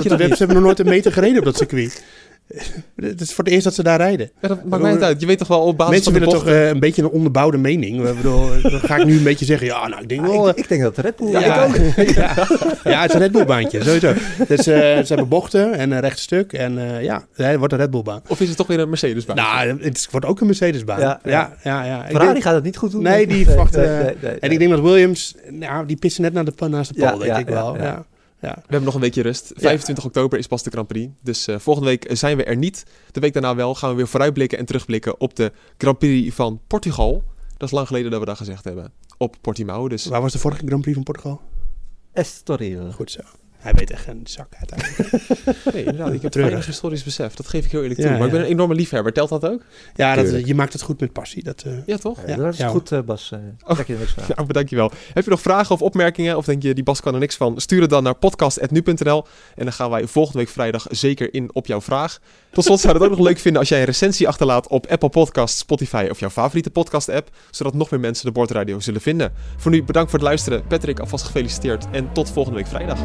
je dat we- niet? Ze hebben nog nooit een meter gereden op dat circuit. Het is voor het eerst dat ze daar rijden. Ja, dat maakt mij niet uit. Je weet toch wel op basis Mensen van de willen toch eh, een beetje een onderbouwde mening. Ik bedoel, dan ga ik nu een beetje zeggen, ja, nou, ik denk ja, wel... ik, ik denk dat Red Bull... ja, Ja, ik ook. ja. ja, het is een Red Bull baantje, sowieso. Dus eh, ze hebben bochten en een rechtstuk en eh, ja, het wordt een Red Bull baan. Of is het toch weer een Mercedes baan? Nou, het wordt ook een Mercedes baan. Ja, Ja, ja. ja, ja. Ik Ferrari denk- gaat het niet goed doen. Nee, die verwachten, nee, eh, nee, nee, En nee. ik denk dat Williams, nou, die pissen net naar de, naast de Ja, pol, denk ja, ik wel. ja, Ja. We hebben nog een weekje rust. 25 oktober is pas de Grand Prix. Dus eh, volgende week zijn we er niet. De week daarna wel gaan we weer vooruitblikken en terugblikken op de Grand Prix van Portugal. Dat is lang geleden dat we dat gezegd hebben. Op Portimao. Dus Waar was de vorige Grand Prix van Portugal? Estoril. Goed zo. Hij weet echt een zak uiteindelijk. nee, inderdaad, ik heb Treurig. weinig historisch besef. Dat geef ik heel eerlijk Ja, toe. Maar ik ben een enorme liefhebber. Telt dat ook? Ja, dat, je maakt het goed met passie. Dat, eh, Ja, toch? Ja, dat is ja, goed, eh, Bas. eh Oh. Je niks van. Nou, bedankt je wel. Heb je nog vragen of opmerkingen? Of denk je, die Bas kan er niks van? Stuur het dan naar podcast.nu.nl. En dan gaan wij volgende week vrijdag zeker in op jouw vraag. Tot slot zou het ook nog leuk vinden als jij een recensie achterlaat op Apple Podcasts, Spotify of jouw favoriete podcast app. Zodat nog meer mensen de Bordradio zullen vinden. Voor nu bedankt voor het luisteren. Patrick, alvast gefeliciteerd. En tot volgende week vrijdag.